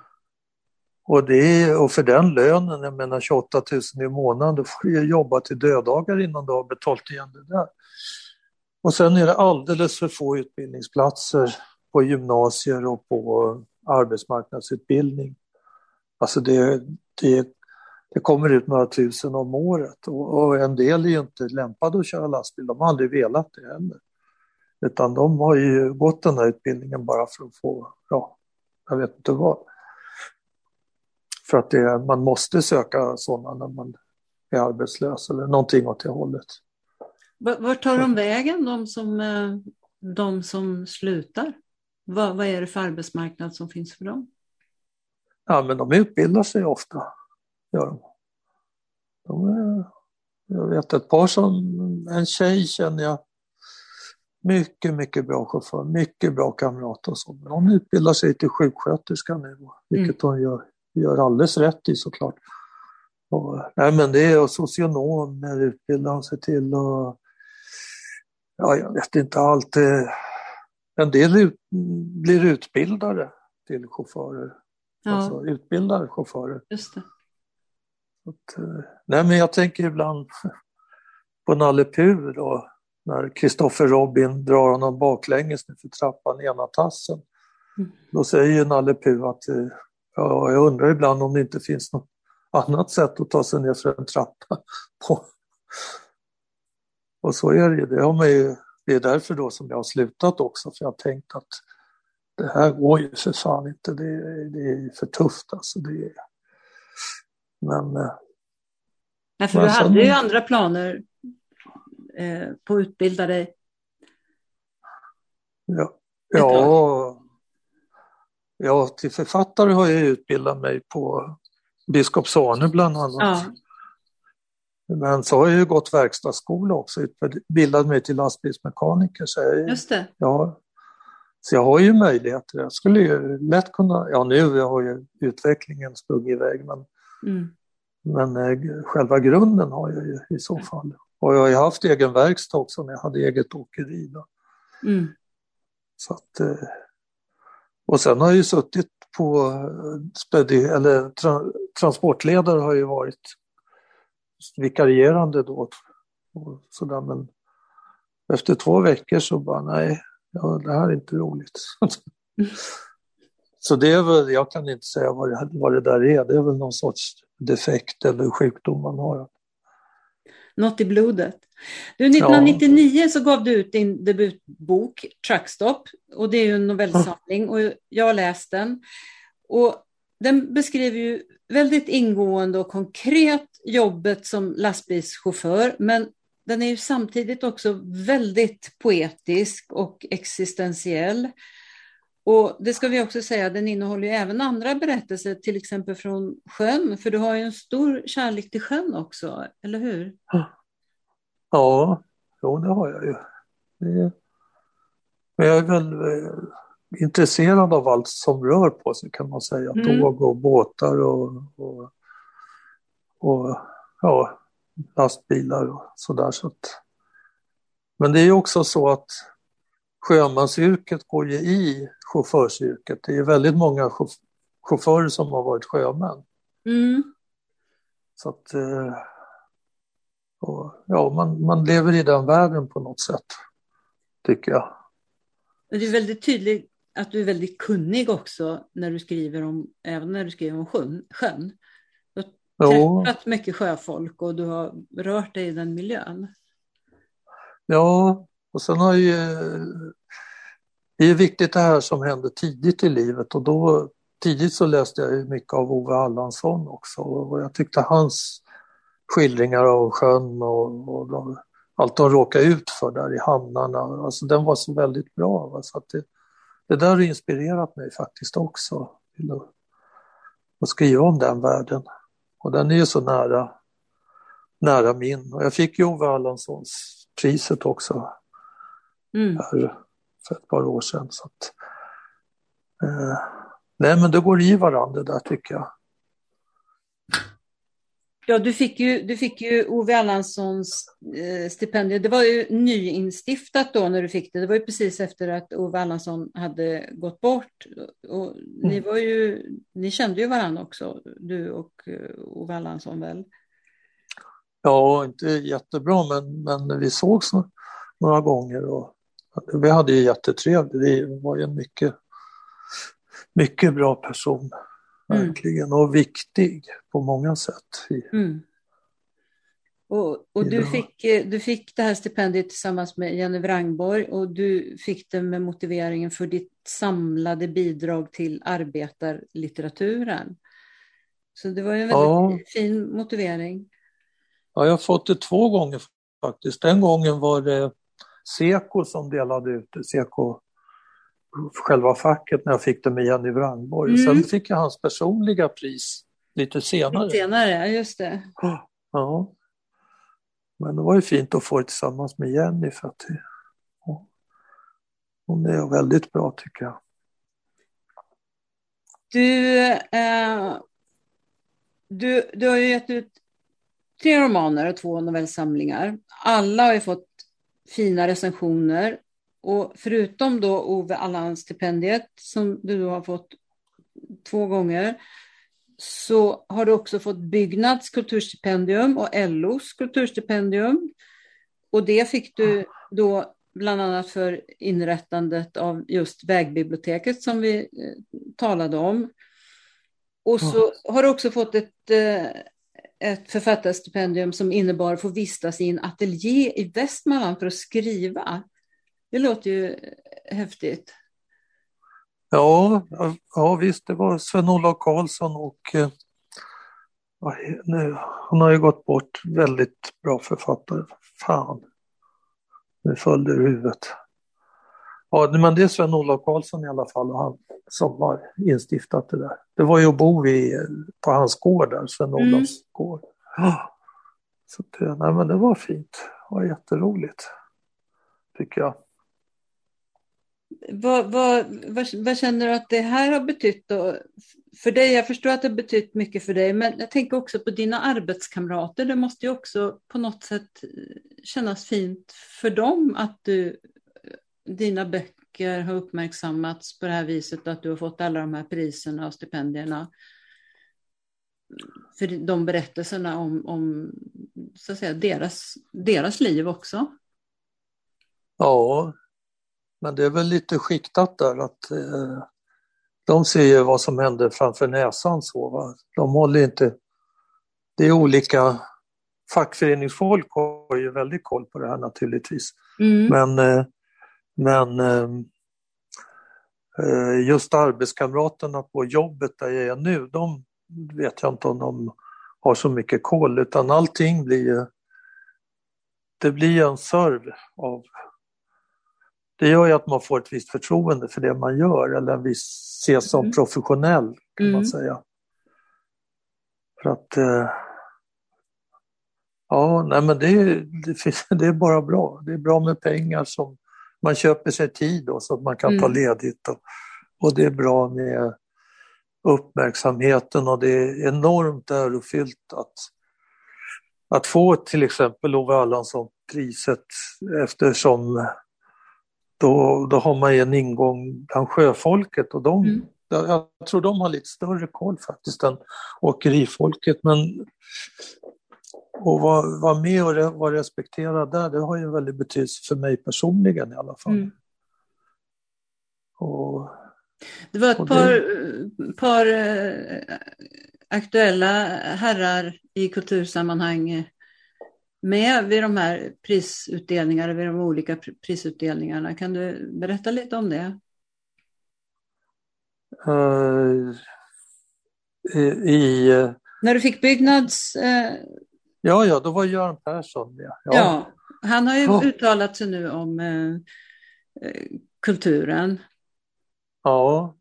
Speaker 2: Och, det är, och för den lönen, jag menar 28 000 i månaden, då får du jobba till döddagar innan du har betalt igen det där. Och sen är det alldeles för få utbildningsplatser på gymnasier och på arbetsmarknadsutbildning. Alltså det, det det kommer ut några tusen om året och, och, en del är ju inte lämpade att köra lastbil, de har aldrig velat det heller. Utan de har ju gått den här utbildningen bara för att få, ja, jag vet inte vad. För att det, man måste söka sådana när man är arbetslös eller någonting åt det hållet.
Speaker 1: Vart tar de vägen, de som, eh, de som slutar? Vad, vad är det för arbetsmarknad som finns för dem?
Speaker 2: Ja, men de utbildar sig ofta gör de. de är, jag vet ett par som, en tjej känner jag, mycket, mycket bra chaufför, mycket bra kamrat och så. Men hon utbildar sig till sjuksköterska nu, vilket mm. hon gör, gör alldeles rätt i såklart. Och, nej men det är socionom utbildar hon sig till och ja, jag vet inte allt. En del ut, blir utbildare till chaufförer. Ja. Alltså utbildar chaufförer.
Speaker 1: Just det.
Speaker 2: Att, eh, nej men jag tänker ibland <laughs> på Nalle Puh då, när Kristoffer Robin drar honom baklänges för trappan i ena tassen. Mm. Då säger Nalle Puh att eh, ja, jag undrar ibland om det inte finns något <laughs> annat sätt att ta sig ner för en trappa <laughs> på. Och så är det ju. Det, har man ju, det är därför då som jag har slutat också, för jag har tänkt att det här går ju för fan inte, det, det är för tufft alltså. Det, men...
Speaker 1: Eh, Nej, för men du hade ju andra planer eh, på att utbilda dig.
Speaker 2: Ja, ja, ja, till författare har jag utbildat mig på Biskops Arne bland annat. Ja. Men så har jag ju gått verkstadsskola också, utbildat mig till lastbilsmekaniker. Så jag,
Speaker 1: Just det.
Speaker 2: Ja, så jag har ju möjligheter. Jag skulle ju lätt kunna, ja nu har ju utvecklingen sprungit iväg men, mm. men eh, själva grunden har jag ju i så fall. Och jag har ju haft egen verkstad också när jag hade eget åkeri. Då. Mm. Så att, eh, och sen har jag ju suttit på, eh, eller tra, transportledare har ju varit vikarierande då. Och sådär, men efter två veckor så bara nej, ja, det här är inte roligt. <laughs> så det är väl, jag kan inte säga vad det, vad det där är, det är väl någon sorts defekt eller sjukdom man har.
Speaker 1: Något i blodet. Du, 1999 ja. så gav du ut din debutbok Truckstop och det är ju en novellsamling och jag har läst den. Och den beskriver ju väldigt ingående och konkret jobbet som lastbilschaufför, men den är ju samtidigt också väldigt poetisk och existentiell. Och det ska vi också säga, den innehåller ju även andra berättelser, till exempel från sjön, för du har ju en stor kärlek till sjön också, eller hur?
Speaker 2: Ja, jo det har jag ju. Men jag är väl eh, intresserad av allt som rör på sig kan man säga. Mm. Tåg och båtar och, och, och ja, lastbilar och sådär. Så men det är ju också så att sjömansyrket går ju i chaufförsyrket. Det är väldigt många chaufförer som har varit sjömän. Mm. Så att eh, och, ja, man, man lever i den världen på något sätt, tycker jag.
Speaker 1: Det är väldigt tydligt att du är väldigt kunnig också när du skriver om, även när du skriver om sjön. sjön. Du har träffat mycket sjöfolk och du har rört dig i den miljön.
Speaker 2: Ja, och sen har ju... Det är viktigt det här som hände tidigt i livet och då tidigt så läste jag mycket av Ove Allansson också och jag tyckte hans skildringar av sjön och, och de, allt de råkade ut för där i hamnarna, alltså den var så väldigt bra. Va? Så att det, det där har inspirerat mig faktiskt också till att, att skriva om den världen. Och den är ju så nära, nära min. Och jag fick ju Ove Allanssons priset också mm. här för ett par år sedan. Så att, eh, nej men det går i varandra där tycker jag.
Speaker 1: Ja, du fick ju, du fick ju Ove Erlandssons eh, stipendium. Det var ju nyinstiftat då när du fick det. Det var ju precis efter att Ove Erlandsson hade gått bort. Och ni, mm. var ju, ni kände ju varandra också, du och eh, Ove Erlandsson väl?
Speaker 2: Ja, inte jättebra, men, men vi sågs några gånger och vi hade ju jättetrevligt. Det var ju en mycket, mycket bra person. Mm. verkligen, mm. och viktig på många sätt. Mm.
Speaker 1: Och, och du, fick, eh, du fick det här stipendiet tillsammans med Jenny Wrangborg och du fick det med motiveringen för ditt samlade bidrag till arbetarlitteraturen. Så det var ju en väldigt ja. fin motivering.
Speaker 2: Ja, jag har fått det två gånger faktiskt. Den gången var det Seko som delade ut det, Seko själva facket när jag fick det med Jenny Wrangborg. Mm. Sen fick jag hans personliga pris lite senare.
Speaker 1: Lite senare, just det.
Speaker 2: Ja. Men det var ju fint att få det tillsammans med Jenny för att hon är väldigt bra tycker jag.
Speaker 1: Du, eh, du, du har ju gett ut tre romaner och två novellsamlingar. Alla har ju fått fina recensioner och förutom då Ove Allan-stipendiet som du då har fått två gånger så har du också fått Byggnads kulturstipendium och LOs kulturstipendium. Och det fick du då bland annat för inrättandet av just vägbiblioteket som vi eh, talade om. Och så har du också fått ett, eh, ett författarstipendium som innebar att få vistas i en ateljé i Västmanland för att skriva. Det låter ju häftigt.
Speaker 2: Ja, ja visst, det var Sven-Olof Karlsson och eh, nu, han har ju gått bort, väldigt bra författare. Fan, nu föll det ur huvudet. Ja, men det är Sven-Olof Karlsson i alla fall och han som har instiftat det där. Det var ju att bo vid, på hans gård där, Sven-Olofs mm. gård. Ja. Så det, nej, men det var fint, det var jätteroligt, tycker jag.
Speaker 1: Vad, vad, vad, vad, känner du att det här har betytt då för dig? Jag förstår att det har betytt mycket för dig, men jag tänker också på dina arbetskamrater. Det måste ju också på något sätt kännas fint för dem att du, dina böcker har uppmärksammats på det här viset, att du har fått alla de här priserna och stipendierna. För de berättelserna om, om så att säga, deras, deras liv också.
Speaker 2: Ja, men det är väl lite skiktat där att eh, de ser ju vad som händer framför näsan så. Va? De håller inte... Det är olika... Fackföreningsfolk har ju väldigt koll på det här naturligtvis. Mm. Men, eh, men eh, eh just arbetskamraterna på jobbet där jag är nu, de vet jag inte om de har så mycket koll utan allting blir. Det blir en serv av det gör ju att man får ett visst förtroende för det man gör eller en viss ses som mm. professionell kan mm. man säga. För att eh, Ja, nej men det, det, <laughs> det, är bara bra. Det är bra med pengar som man köper sig tid då, så att man kan mm. ta ledigt. Och, och det är bra med uppmärksamheten och det är enormt ärofyllt att, att få till exempel Ove Erlandsson-priset eftersom då, då har man ju en ingång bland sjöfolket och de, mm. jag, tror de har lite större koll faktiskt än åkerifolket. Men att vara, vara med och vara respekterad där, det har ju en väldig betydelse för mig personligen i alla fall. Mm.
Speaker 1: Och, det var ett par, det... par äh, aktuella herrar i kultursammanhang med vid de här prisutdelningarna, vid de olika prisutdelningarna. Kan du berätta lite om det?
Speaker 2: Uh, i, uh,
Speaker 1: När du fick Byggnads...
Speaker 2: ja, ja, då var Göran Persson med.
Speaker 1: Ja. ja. han har ju oh. uttalat sig nu om kulturen.
Speaker 2: Ja.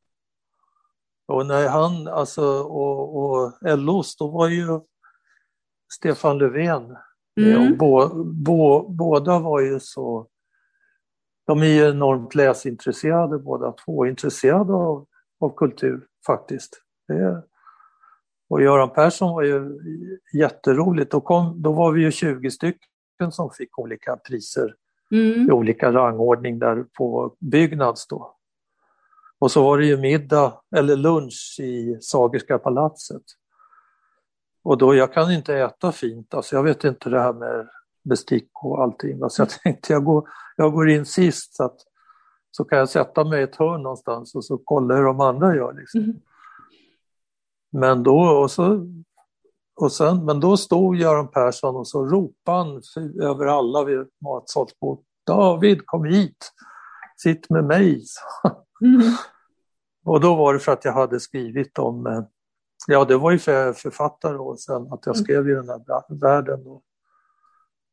Speaker 2: Och när han, alltså, och, och LOs, då var ju Stefan Löfven Mm. Bo, bo, båda var ju så... De är ju enormt läsintresserade båda två, intresserade av, av kultur faktiskt. Det, och Göran Persson var ju jätteroligt. Då, kom, då var vi ju 20 stycken som fick olika priser mm. i olika rangordning där på Byggnads då. Och så var det ju middag eller lunch i Sagerska palatset. Och då, jag kan inte äta fint, alltså jag vet inte det här med bestick och allting. Så alltså jag <laughs> tänkte jag går, jag går in sist så, att, så kan jag sätta mig i ett hörn någonstans och så kolla hur de andra gör. Liksom. Mm. Men då, och så, och sen, men då stod Göran Persson och så ropade han över alla vid matsalsbordet. David, kom hit! Sitt med mig! Mm. <laughs> och då var det för att jag hade skrivit om eh, Ja, det var ju för författare och sen att jag mm. skrev i den här världen. Då.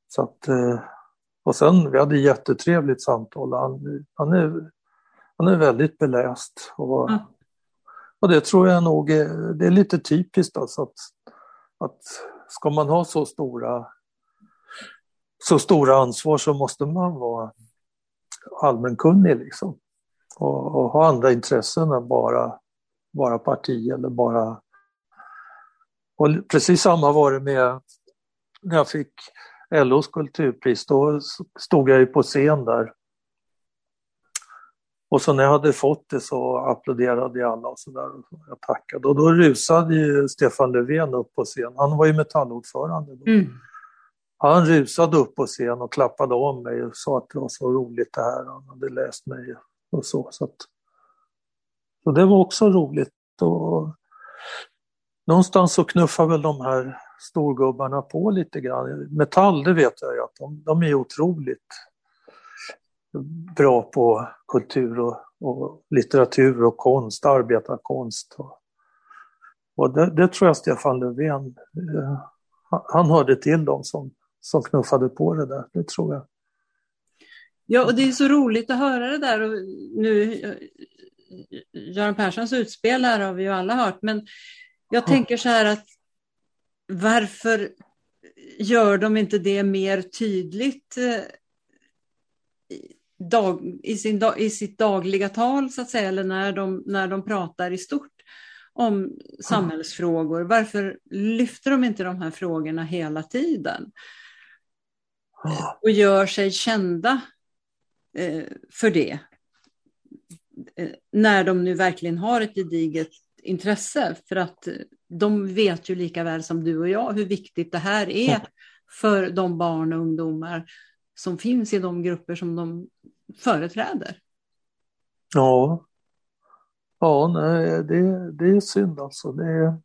Speaker 2: Så att, eh, och sen, vi hade jättetrevligt samtal. Han, han, är, han är väldigt beläst. Och, mm och det tror jag nog är, det är lite typiskt alltså att, att ska man ha så stora, så stora ansvar så måste man vara allmänkunnig liksom. Och, och ha andra intressen än bara, bara parti eller bara och precis samma var det med när jag fick LOs kulturpris, då stod jag ju på scen där. Och så när jag hade fått det så applåderade alla och sådär. Jag tackade och då rusade ju Stefan Löfven upp på scen. Han var ju metallordförande då. Mm. Han rusade upp på scen och klappade om mig och sa att det var så roligt det här. Han hade läst mig och så. Så, att, så det var också roligt. Och någonstans så knuffar väl de här storgubbarna på lite grann. Metall, det vet jag ju att de, de är otroligt bra på kultur och, och litteratur och konst, arbetarkonst. Och, och det, det, tror jag Stefan Löfven, eh, han hörde till dem som, som knuffade på det där, det tror jag.
Speaker 1: Ja, och det är så roligt att höra det där. Och nu, eh, Göran Perssons utspel här har vi ju alla hört, men jag tänker så här att varför gör de inte det mer tydligt eh, dag, i, sin, i sitt dagliga tal, så att säga, eller när de, när de pratar i stort om samhällsfrågor? Varför lyfter de inte de här frågorna hela tiden? Och gör sig kända eh, för det. Eh, när de nu verkligen har ett gediget intresse. För att de vet ju lika väl som du och jag hur viktigt det här är för de barn och ungdomar som finns i de grupper som de företräder.
Speaker 2: Ja, ja nej, det, det är synd alltså. Det är,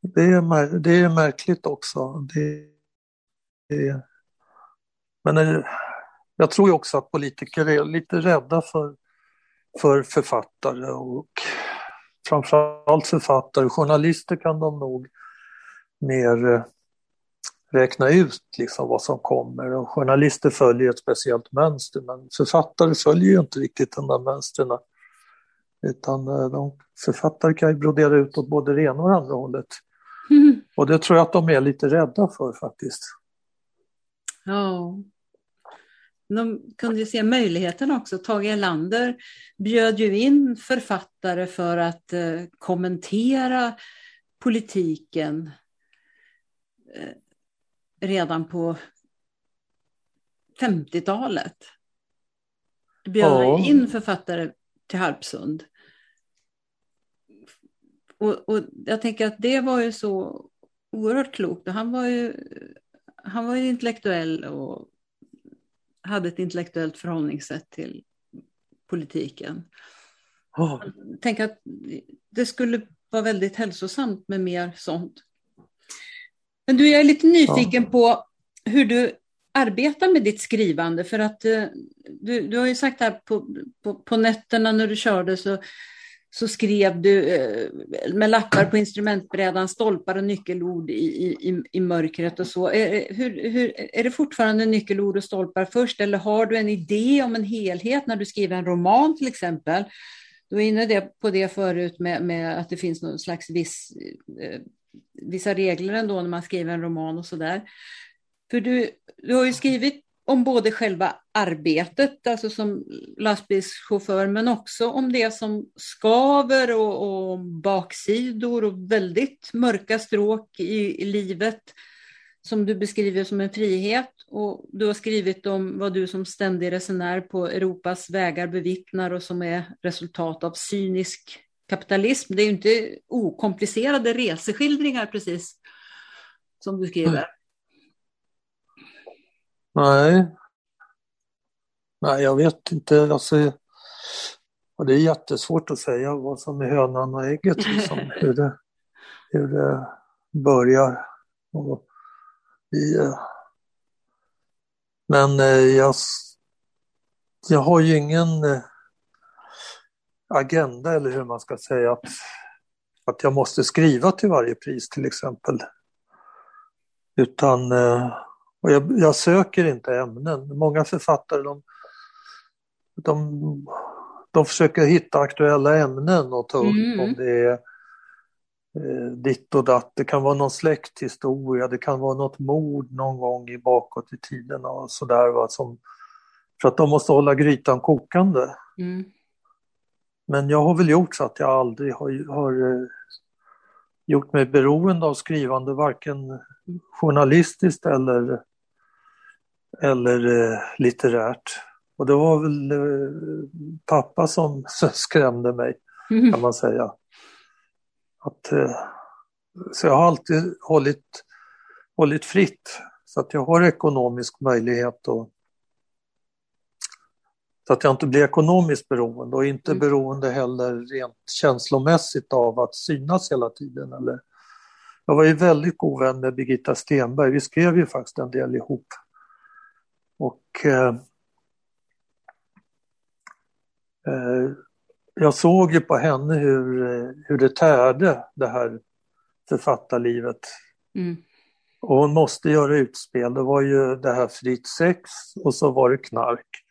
Speaker 2: det är, det är märkligt också. Det, det men eh, jag tror ju också att politiker är lite rädda för, för författare och framförallt författare. Journalister kan de nog mer eh, räkna ut liksom vad som kommer och journalister följer ett speciellt mönster men författare följer ju inte riktigt de där mönstren. Utan eh, de, författare kan ju brodera ut åt både det ena och andra hållet. Mm. <laughs> Och det tror jag att de är lite rädda för faktiskt.
Speaker 1: Ja. De kunde ju se möjligheten också. Tage Erlander bjöd ju in författare för att eh, kommentera politiken eh, redan på 50-talet. Bjöd ja. in författare till Harpsund. Och, och, jag tänker att det var ju så oerhört klokt. Han var ju, han var ju intellektuell och hade ett intellektuellt förhållningssätt till politiken. Oh. Tänk att det skulle vara väldigt hälsosamt med mer sånt. Men du, jag är lite nyfiken ja. på hur du arbetar med ditt skrivande. För att eh, du, du har ju sagt här på, på, på nätterna när du körde så, så skrev du eh, med lappar på instrumentbrädan stolpar och nyckelord i, i, i mörkret och så. Är, hur, hur, är det fortfarande nyckelord och stolpar först eller har du en idé om en helhet när du skriver en roman till exempel? Du var inne på det förut med, med att det finns någon slags viss eh, vissa regler ändå när man skriver en roman och sådär. För du, du har ju skrivit om både själva arbetet, alltså som lastbilschaufför, men också om det som skaver och, och baksidor och väldigt mörka stråk i, i, livet som du beskriver som en frihet. Och du har skrivit om vad du som ständig resenär på Europas vägar bevittnar och som är resultat av cynisk kapitalism. Det är ju inte okomplicerade reseskildringar precis som du skriver.
Speaker 2: Nej. Nej, jag vet inte. Alltså, och det är jättesvårt att säga vad som är hönan och ägget, liksom, <laughs> hur, det, hur det börjar. Och vi, eh, men eh, jag, jag har ju ingen eh, agenda eller hur man ska säga att, att jag måste skriva till varje pris till exempel. Utan eh, och jag, jag söker inte ämnen. Många författare de, de, de försöker hitta aktuella ämnen och ta upp mm. om det är eh, ditt och datt. Det kan vara någon släkthistoria, det kan vara något mord någon gång i bakåt i tiden och sådär. för att de måste hålla grytan kokande. Mm. Men jag har väl gjort så att jag aldrig har, har eh, gjort mig beroende av skrivande, varken journalistiskt eller, eller eh, litterärt. Och det var väl eh, pappa som <laughs> skrämde mig, mm. kan man säga. Att, så jag har alltid hållit, hållit fritt, så att jag har ekonomisk möjlighet att så att jag inte blir ekonomiskt beroende och inte mm. beroende heller rent känslomässigt av att synas hela tiden. Eller... Jag var ju väldigt god vän med Birgitta Stenberg, vi skrev ju faktiskt en del ihop. Och eh, eh, jag såg ju på henne hur, hur det tärde det här författarlivet. Mm. Och hon måste göra utspel. Det var ju det här fritt sex och så var det knark.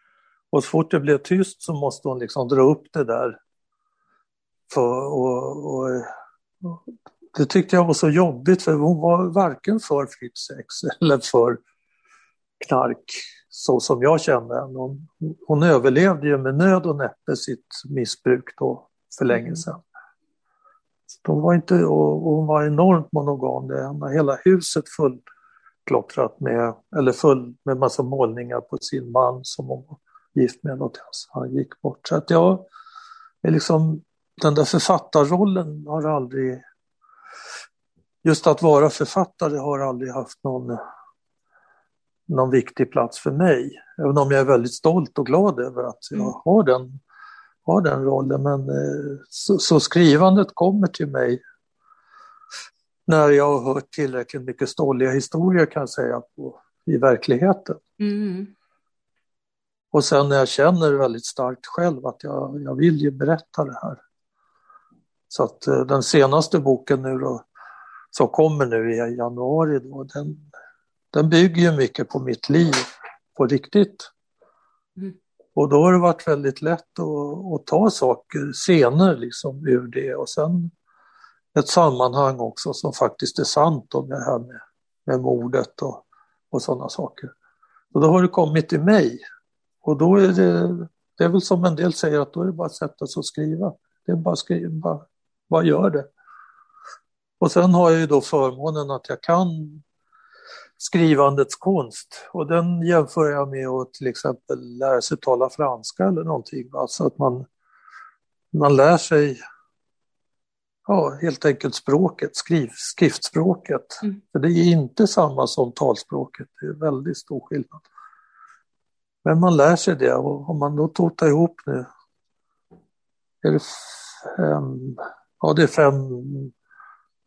Speaker 2: Och så fort det blev tyst så måste hon liksom dra upp det där. För, och, och, det tyckte jag var så jobbigt för hon var varken för fritt sex eller för knark så som jag kände henne. Hon, hon överlevde ju med nöd och näppe sitt missbruk då för länge mm. sedan. De var inte, och hon var enormt monogam. Det, hela huset fullklottrat med, eller full med massa målningar på sin man som hon gift med och han gick bort. Så att jag, är liksom, den där författarrollen har aldrig, just att vara författare har aldrig haft någon, någon viktig plats för mig. Även om jag är väldigt stolt och glad över att jag mm. har den har den rollen. Men eh, så, så, skrivandet kommer till mig när jag har hört tillräckligt mycket stolliga historier kan jag säga på, i verkligheten. Mm. Och sen när jag känner väldigt starkt själv att jag, jag vill ju berätta det här. Så att eh, den senaste boken nu då, som kommer nu i januari då, den, den bygger ju mycket på mitt liv på riktigt. Mm. Och då har det varit väldigt lätt att, att ta saker, scener liksom ur det och sen ett sammanhang också som faktiskt är sant om det här med, med mordet och, och sådana saker. Och då har det kommit till mig och då är det, det är väl som en del säger att då är det bara att sätta sig och skriva. Det är bara att skriva, bara, bara gör det. Och sen har jag ju då förmånen att jag kan skrivandets konst. Och den jämför jag med att till exempel lära sig tala franska eller någonting. Alltså att man, man lär sig ja, helt enkelt språket, skriv, skriftspråket. Mm. För det är inte samma som talspråket, det är väldigt stor skillnad. Men man lär sig det och om man då totar ihop nu, är det fem, ja det är fem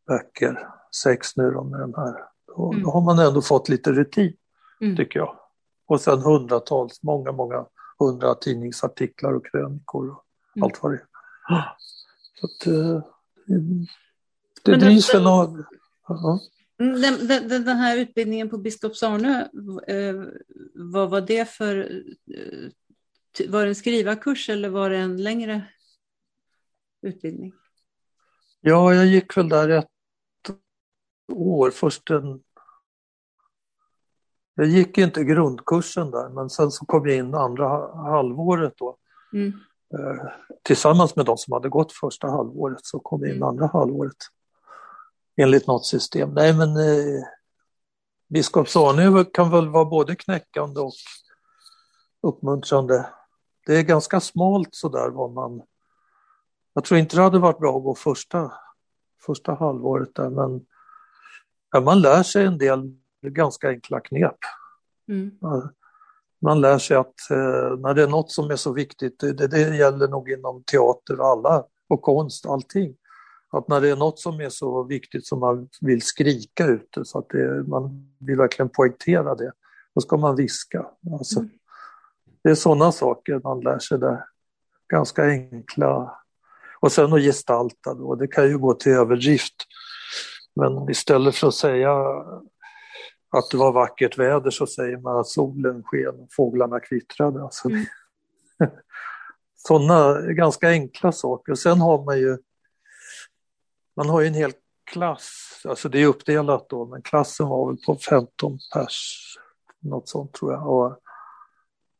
Speaker 2: böcker, sex nu då med den här och mm. Då har man ändå fått lite rutin, mm. tycker jag. Och sen hundratals, många, många hundra tidningsartiklar och krönikor och mm. allt vad det är. Så att, eh, det Men drivs väl av...
Speaker 1: Mm, den, den, den, här utbildningen på Biskops Arnö, eh, vad var det för... Eh, var det en skrivarkurs eller var det en längre utbildning?
Speaker 2: Ja, jag gick väl där ett år. Först en jag gick inte grundkursen där, men sen så kom jag in andra halvåret då. Mm. Eh, tillsammans med de som hade gått första halvåret så kom jag in mm. andra halvåret. Enligt något system. Nej men eh, Biskops-Arnö kan väl vara både knäckande och uppmuntrande. Det är ganska smalt sådär vad man... Jag tror inte det hade varit bra att gå första, första halvåret där men man lär sig en del ganska enkla knep. Mm. Man lär sig att eh, när det är något som är så viktigt, det, det gäller nog inom teater och alla och konst, allting. Att när det är något som är så viktigt som man vill skrika ut det, så att det, man vill verkligen poängtera det, då ska man viska. Alltså, mm. Det är sådana saker man lär sig där. Ganska enkla. Och sen att gestalta då, det kan ju gå till överdrift. Men istället för att säga att det var vackert väder så säger man att solen sken och fåglarna kvittrade. Alltså, mm. <laughs> Sådana ganska enkla saker. Sen har man ju man har ju en hel klass, alltså det är uppdelat då, men klassen var väl på 15 pers, något sånt tror jag. Och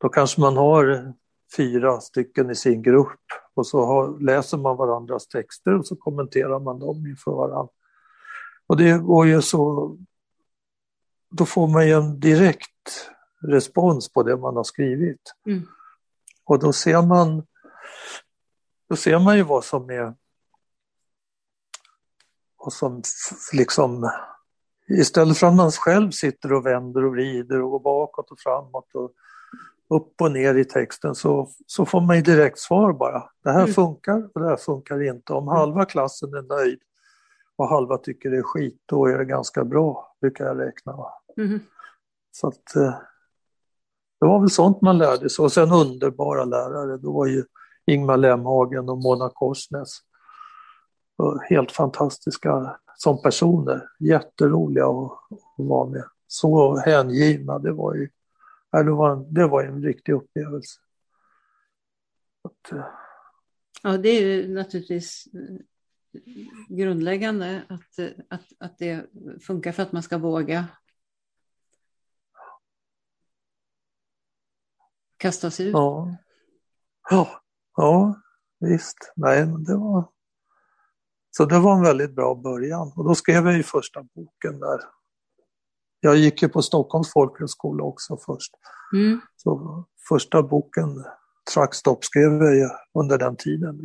Speaker 2: då kanske man har fyra stycken i sin grupp och så har, läser man varandras texter och så kommenterar man dem inför varandra. Och det går ju så då får man ju en direkt respons på det man har skrivit. Mm. Och då ser man då ser man ju vad som är vad som liksom istället för att man själv sitter och vänder och vrider och går bakåt och framåt och upp och ner i texten så, så får man ju direkt svar bara. Det här mm. funkar och det här funkar inte. Om halva klassen är nöjd och halva tycker det är skit, då är det ganska bra, brukar jag räkna. Mm. Så att eh, det var väl sånt man lärde sig. Och sen underbara lärare. Då var ju Ingmar Lemhagen och Mona Korsnäs. Helt fantastiska som personer, jätteroliga att, att vara med. Så hängivna, det var ju det var, en, det var en riktig upplevelse.
Speaker 1: Att, eh, ja, det är ju naturligtvis eh, grundläggande att, att, att det funkar för att man ska våga kasta sig ut.
Speaker 2: Ja, ja, ja visst. Nej, men det var... Så det var en väldigt bra början. Och då skrev jag ju första boken där. Jag gick ju på Stockholms folkhögskola också först. Mm. Så första boken, Truckstop, skrev jag under den tiden.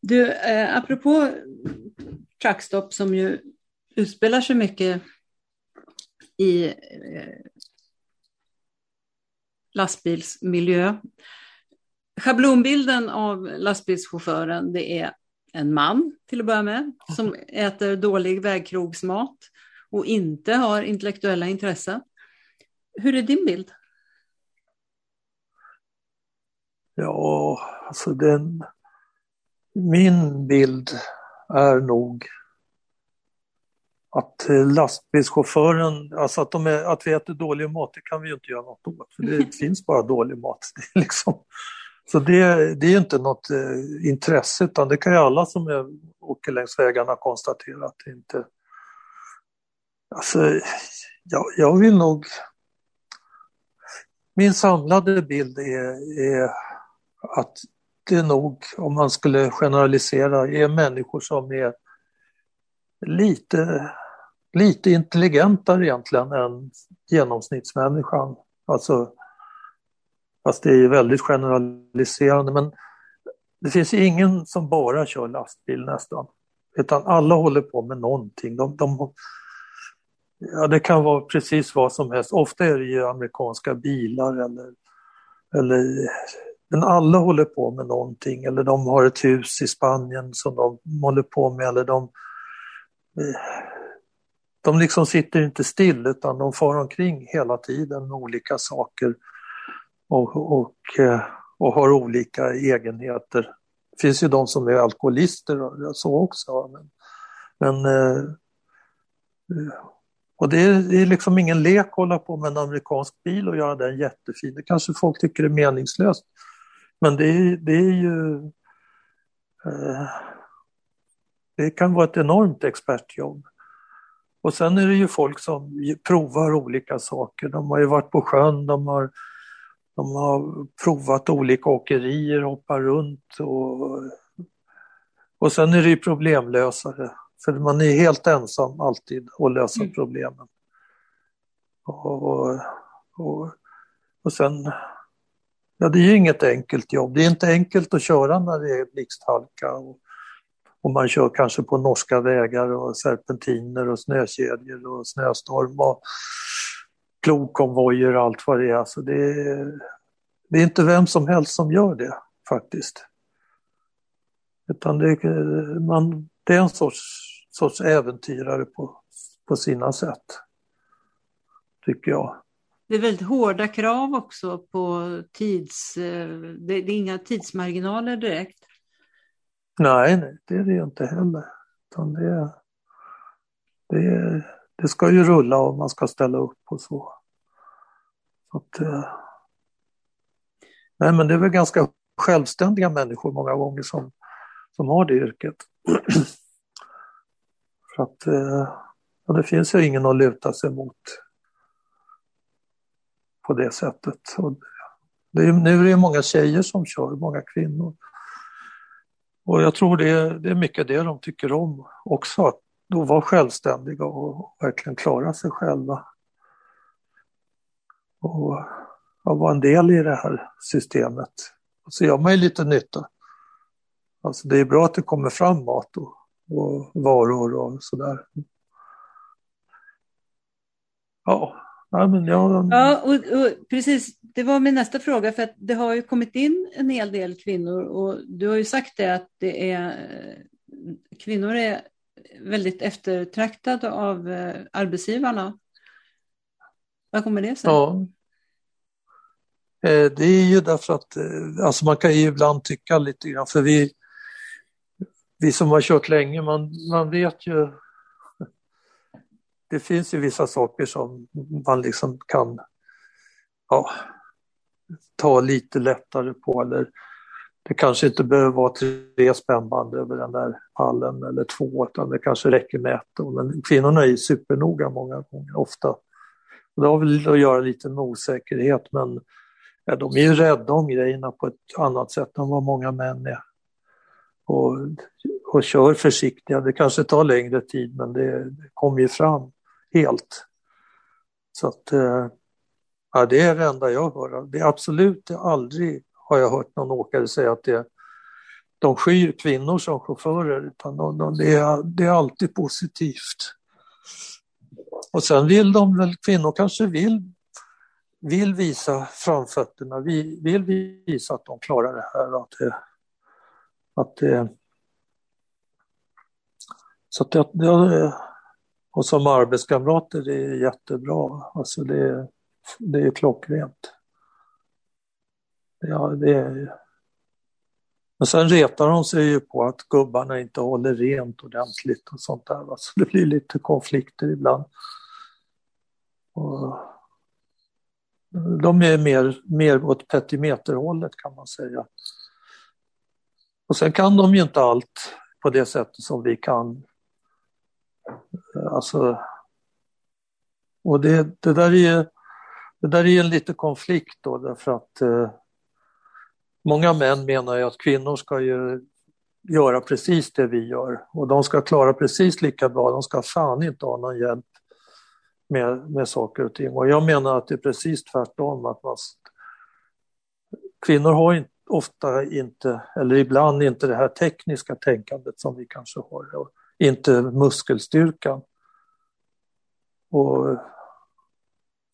Speaker 1: Du, eh, apropå Truckstop som ju utspelar sig mycket i eh, lastbilsmiljö. Schablonbilden av lastbilschauffören det är en man till att börja med som äter dålig vägkrogsmat och inte har intellektuella intressen. Hur är din bild?
Speaker 2: Ja, alltså den... Min bild är nog att lastbilschauffören, alltså att, de är, att vi äter dålig mat, det kan vi ju inte göra något åt, för det <laughs> finns bara dålig mat. <laughs> Det är liksom, så det, det är inte något eh, intresse, utan det kan ju alla som är, åker längs vägarna konstatera att det inte... Alltså, jag, jag vill nog... Min samlade bild är, är att det nog, om man skulle generalisera, är människor som är lite, lite intelligentare egentligen än genomsnittsmänniskan. Alltså, fast det är ju väldigt generaliserande, men det finns ingen som bara kör lastbil nästan. Utan alla håller på med någonting. De, de, ja, det kan vara precis vad som helst. Ofta är det ju amerikanska bilar eller, eller men alla håller på med någonting eller de har ett hus i Spanien som de håller på med eller de de liksom sitter inte still utan de far omkring hela tiden med olika saker och, och, eh, och har olika egenheter. Det finns ju de som är alkoholister och så också. Men, men eh, och det är, det är liksom ingen lek att hålla på med en amerikansk bil och göra den jättefin. Det kanske folk tycker är meningslöst. Men det är, det är ju... Eh, det kan vara ett enormt expertjobb. Och sen är det ju folk som provar olika saker. De har ju varit på sjön, de har, de har provat olika åkerier, hoppar runt och, och sen är det ju problemlösare. För man är helt ensam alltid att lösa mm. problemen. Och, och, och sen, ja det är ju inget enkelt jobb. Det är inte enkelt att köra när det är blixthalka. Och, och man kör kanske på norska vägar och serpentiner och snökedjor och snöstorm och plogkonvojer och allt vad det är. Alltså det, är det är inte vem som helst som gör det faktiskt. Utan det, man, det är en sorts, sorts äventyrare på, på sina sätt, tycker jag.
Speaker 1: Det är väldigt hårda krav också på tids... Det, är inga tidsmarginaler direkt.
Speaker 2: Nej, nej, det är det inte heller. Utan det, det, det ska ju rulla och man ska ställa upp och så. så att, eh, nej, men det är väl ganska självständiga människor många gånger som, som har det yrket. <clears throat> För att eh, ja, det finns ju ingen att luta sig mot på det sättet. Och det är, nu är det många tjejer som kör, många kvinnor. Och jag tror det är, det är mycket det de tycker om också, att då vara självständiga och verkligen klara sig själva. Och, vara en del i det här systemet. Och så gör man ju lite nytta. Alltså det är bra att det kommer fram mat och, och varor och sådär. Ja,
Speaker 1: nej men jag... ja och, och, precis. Det var min nästa fråga, för att det har ju kommit in en hel del kvinnor och du har ju sagt det att det är, kvinnor är väldigt eftertraktade av eh, arbetsgivarna. Vad kommer det sig?
Speaker 2: Ja. Eh, det är ju därför att eh, alltså man kan ju ibland tycka lite grann, för vi, vi som har kört länge, man, man vet ju <laughs> det finns ju vissa saker som man liksom kan ja, ta lite lättare på eller det kanske inte behöver vara tre spännband över den där pallen eller två utan det kanske räcker med ett. Men kvinnorna är supernoga många gånger, ofta. Och det har väl att göra lite med osäkerhet men ja, de är ju rädda om grejerna på ett annat sätt än vad många män är. Och, och kör försiktiga, det kanske tar längre tid men det, det kommer ju fram helt. Så att eh, ja, det är det enda jag hör. Det är absolut aldrig har jag hört någon åkare säga att det, de skyr kvinnor som chaufförer, utan de, de, det, är, det är alltid positivt. Och sen vill de väl, kvinnor kanske vill, vill visa framfötterna, vill visa att de klarar det här. Att det, att det, så att det, det, och som arbetskamrater det är jättebra. Alltså det, det är klockrent. Ja, det är... Men sen retar de sig ju på att gubbarna inte håller rent ordentligt och sånt där. Så det blir lite konflikter ibland. Och de är mer, mer åt petimeterhållet kan man säga. Och sen kan de ju inte allt på det sättet som vi kan. Alltså, och det, det där är det där är en liten konflikt då därför att eh, många män menar ju att kvinnor ska ju göra precis det vi gör och de ska klara precis lika bra, de ska fan inte ha någon hjälp med, med saker och ting. Och jag menar att det är precis tvärtom. Att man, kvinnor har inte, ofta inte, eller ibland inte det här tekniska tänkandet som vi kanske har, och inte muskelstyrkan. Och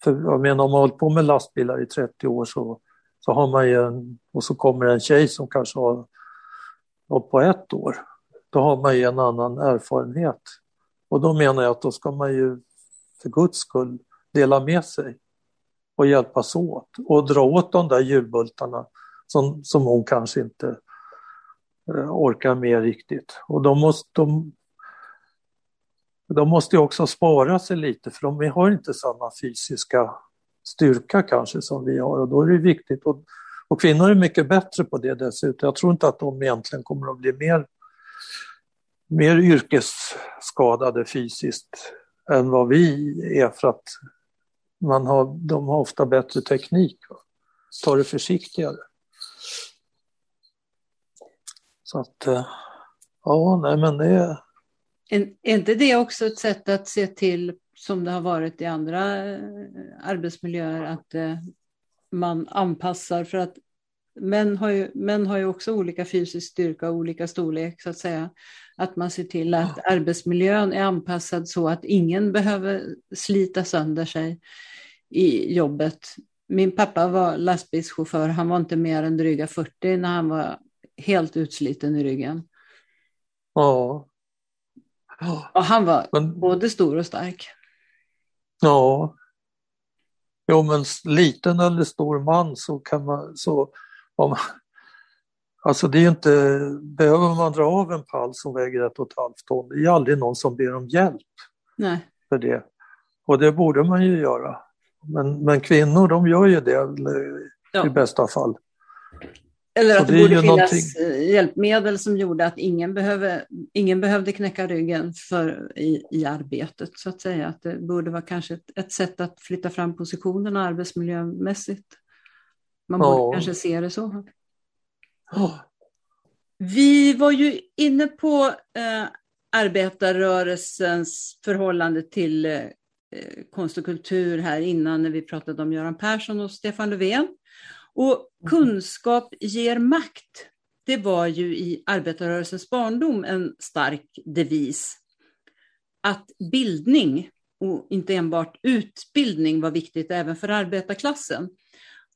Speaker 2: för jag menar om man har hållit på med lastbilar i 30 år så, så har man ju en, och så kommer en tjej som kanske har hållit på ett år. Då har man ju en annan erfarenhet. Och då menar jag att då ska man ju för guds skull dela med sig och hjälpas åt och dra åt de där hjulbultarna som, som hon kanske inte eh, orkar med riktigt. Och de måste, de, de måste också spara sig lite för de har inte samma fysiska styrka kanske som vi har och då är det viktigt. Och, och kvinnor är mycket bättre på det dessutom. Jag tror inte att de egentligen kommer att bli mer, mer yrkesskadade fysiskt än vad vi är för att man har, de har ofta bättre teknik. Tar det försiktigare. Så att, eh, ja, nej men det är...
Speaker 1: Är inte det också ett sätt att se till, som det har varit i andra eh, arbetsmiljöer, att eh, man anpassar för att män har, ju, män har ju också olika fysisk styrka och olika storlek så att säga. Att man ser till att arbetsmiljön är anpassad så att ingen behöver slita sönder sig i jobbet. Min pappa var lastbilschaufför, han var inte mer än dryga 40 när han var helt utsliten i ryggen.
Speaker 2: Ja.
Speaker 1: Och han var både stor och stark.
Speaker 2: Ja. Jo, men liten eller stor man så kan man så om, alltså det är inte, behöver man dra av en pall som väger ett och ett halvt ton, det är aldrig någon som ber om hjälp
Speaker 1: Nej.
Speaker 2: för det. Och det borde man ju göra. Men, men kvinnor de gör ju det ja. i bästa fall.
Speaker 1: Eller att det, det borde finnas någonting... Hjälpmedel som gjorde att ingen, behöver, ingen behövde knäcka ryggen för, i, i arbetet så att säga. Att det borde vara kanske ett, ett sätt att flytta fram positionerna arbetsmiljömässigt. Man borde ja. kanske se det så. Oh. Vi var ju inne på eh, arbetarrörelsens förhållande till eh, konst och kultur här innan när vi pratade om Göran Persson och Stefan Löfven. Och mm. kunskap ger makt. Det var ju i arbetarrörelsens barndom en stark devis. Att bildning och inte enbart utbildning var viktigt även för arbetarklassen.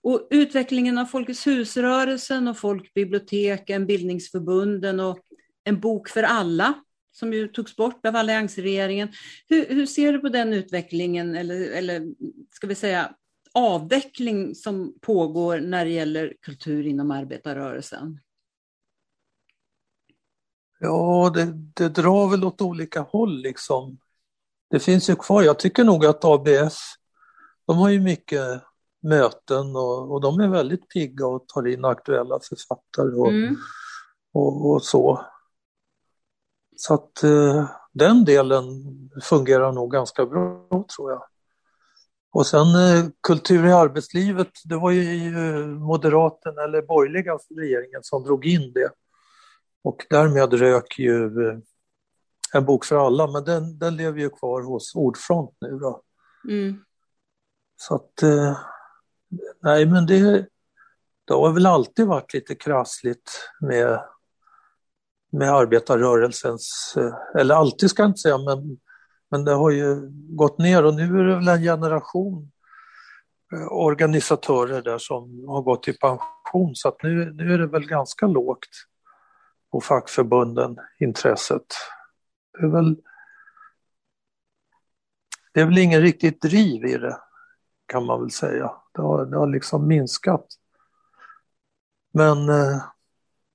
Speaker 1: Och utvecklingen av Folkets husrörelsen och folkbiblioteken, bildningsförbunden och En bok för alla, som ju togs bort av alliansregeringen. Hur, hur ser du på den utvecklingen, eller, eller ska vi säga avveckling som pågår när det gäller kultur inom arbetarrörelsen?
Speaker 2: Ja, det, det drar väl åt olika håll liksom. Det finns ju kvar. Jag tycker nog att ABF, de har ju mycket möten och, och de är väldigt pigga och tar in aktuella författare och, mm. och, och, så. Så att eh, den delen fungerar nog ganska bra tror jag. Och sen eh, kultur i arbetslivet, det var ju moderaten eller borgerliga regeringen som drog in det. Och därmed rök ju eh, En bok för alla, men den, den lever ju kvar hos Ordfront nu då. Mm. Så att, eh, nej men det, det har väl alltid varit lite krassligt med, med arbetarrörelsens, eller alltid ska jag inte säga, men, men det har ju gått ner och nu är det väl en generation eh, organisatörer där som har gått i pension så att nu, nu är det väl ganska lågt på fackförbunden intresset. Det är väl, det är väl ingen riktigt driv i det kan man väl säga. Det har, det har liksom minskat. Men... Eh,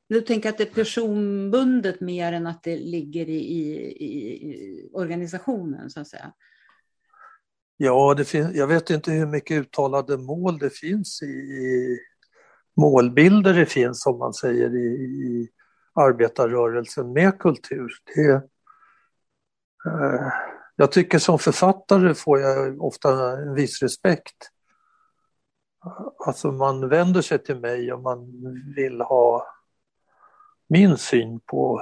Speaker 1: du tänker att det är personbundet mer än att det ligger i, i, i organisationen så att säga?
Speaker 2: Ja, det finns, jag vet inte hur mycket uttalade mål det finns i, i målbilder det finns som man säger i, i arbetarrörelsen med kultur. Det, eh, jag tycker som författare får jag ofta en viss respekt. Alltså man vänder sig till mig om man vill ha min syn på...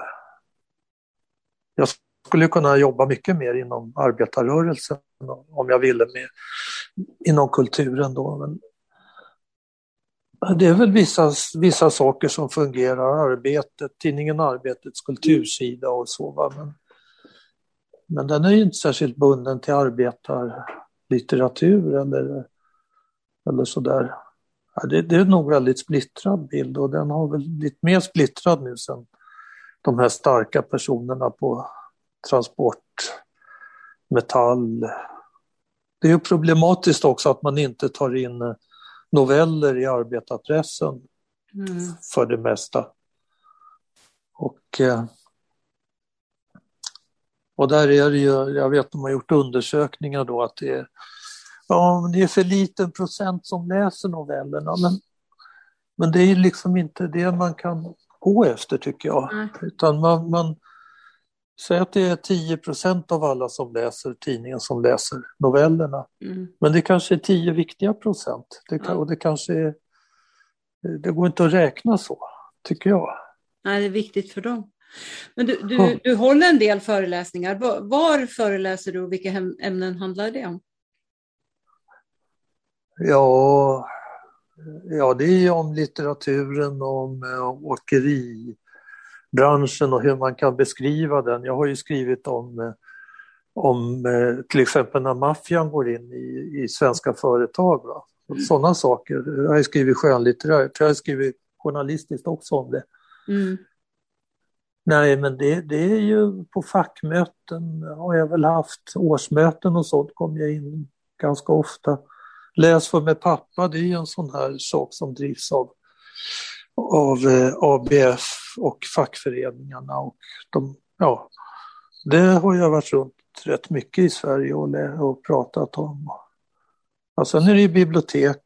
Speaker 2: Jag skulle kunna jobba mycket mer inom arbetarrörelsen om jag ville med, inom kulturen då. Men det är väl vissa, vissa saker som fungerar, arbetet, tidningen Arbetets kultursida och så. Va? Men, men den är ju inte särskilt bunden till arbetarlitteratur eller, eller sådär. Ja, det, det är nog väldigt splittrad bild och den har väl blivit mer splittrad nu sen de här starka personerna på transport, metall. Det är ju problematiskt också att man inte tar in noveller i arbetarpressen mm. för det mesta. Och, eh, och där är det ju, jag vet att de har gjort undersökningar då att det är, ja, det är för liten procent som läser novellerna. Men, men det är liksom inte det man kan gå efter tycker jag. Mm. Utan man, man, Säg att det är 10 procent av alla som läser tidningen som läser novellerna. Mm. Men det kanske är 10 viktiga procent. Det, kan, och det kanske är, Det går inte att räkna så, tycker jag.
Speaker 1: Nej, det är viktigt för dem. Men du, du, ja. du håller en del föreläsningar. Var, var föreläser du och vilka ämnen handlar det om?
Speaker 2: Ja, ja det är om litteraturen, om, om åkeri, branschen och hur man kan beskriva den. Jag har ju skrivit om, eh, om eh, till exempel när maffian går in i, i svenska företag. Va? Sådana saker. Jag har skrivit skönlitterärt, jag har skrivit journalistiskt också om det. Mm. Nej, men det, det är ju på fackmöten har jag väl haft, årsmöten och sånt kom jag in ganska ofta. Läs för med pappa, det är ju en sån här sak som drivs av av eh, ABF och fackföreningarna. Och de, ja, det har jag varit runt rätt mycket i Sverige och, och pratat om. Ja, sen är det bibliotek.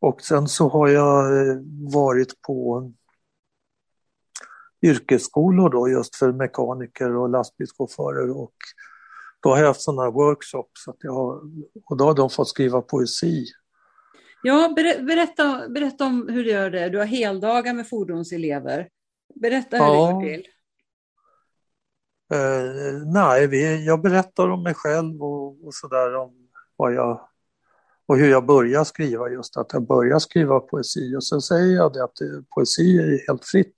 Speaker 2: Och sen så har jag eh, varit på yrkesskolor då just för mekaniker och lastbilschaufförer och då har jag haft sådana workshops att jag har, och då har de fått skriva poesi.
Speaker 1: Ja, ber, berätta, berätta om hur du gör det. Du har heldagar med fordonselever. Berätta hur ja. det går till.
Speaker 2: Uh, nej, vi, jag berättar om mig själv och, och sådär om vad jag och hur jag börjar skriva, just att jag börjar skriva poesi och sen säger jag det att det, poesi är helt fritt.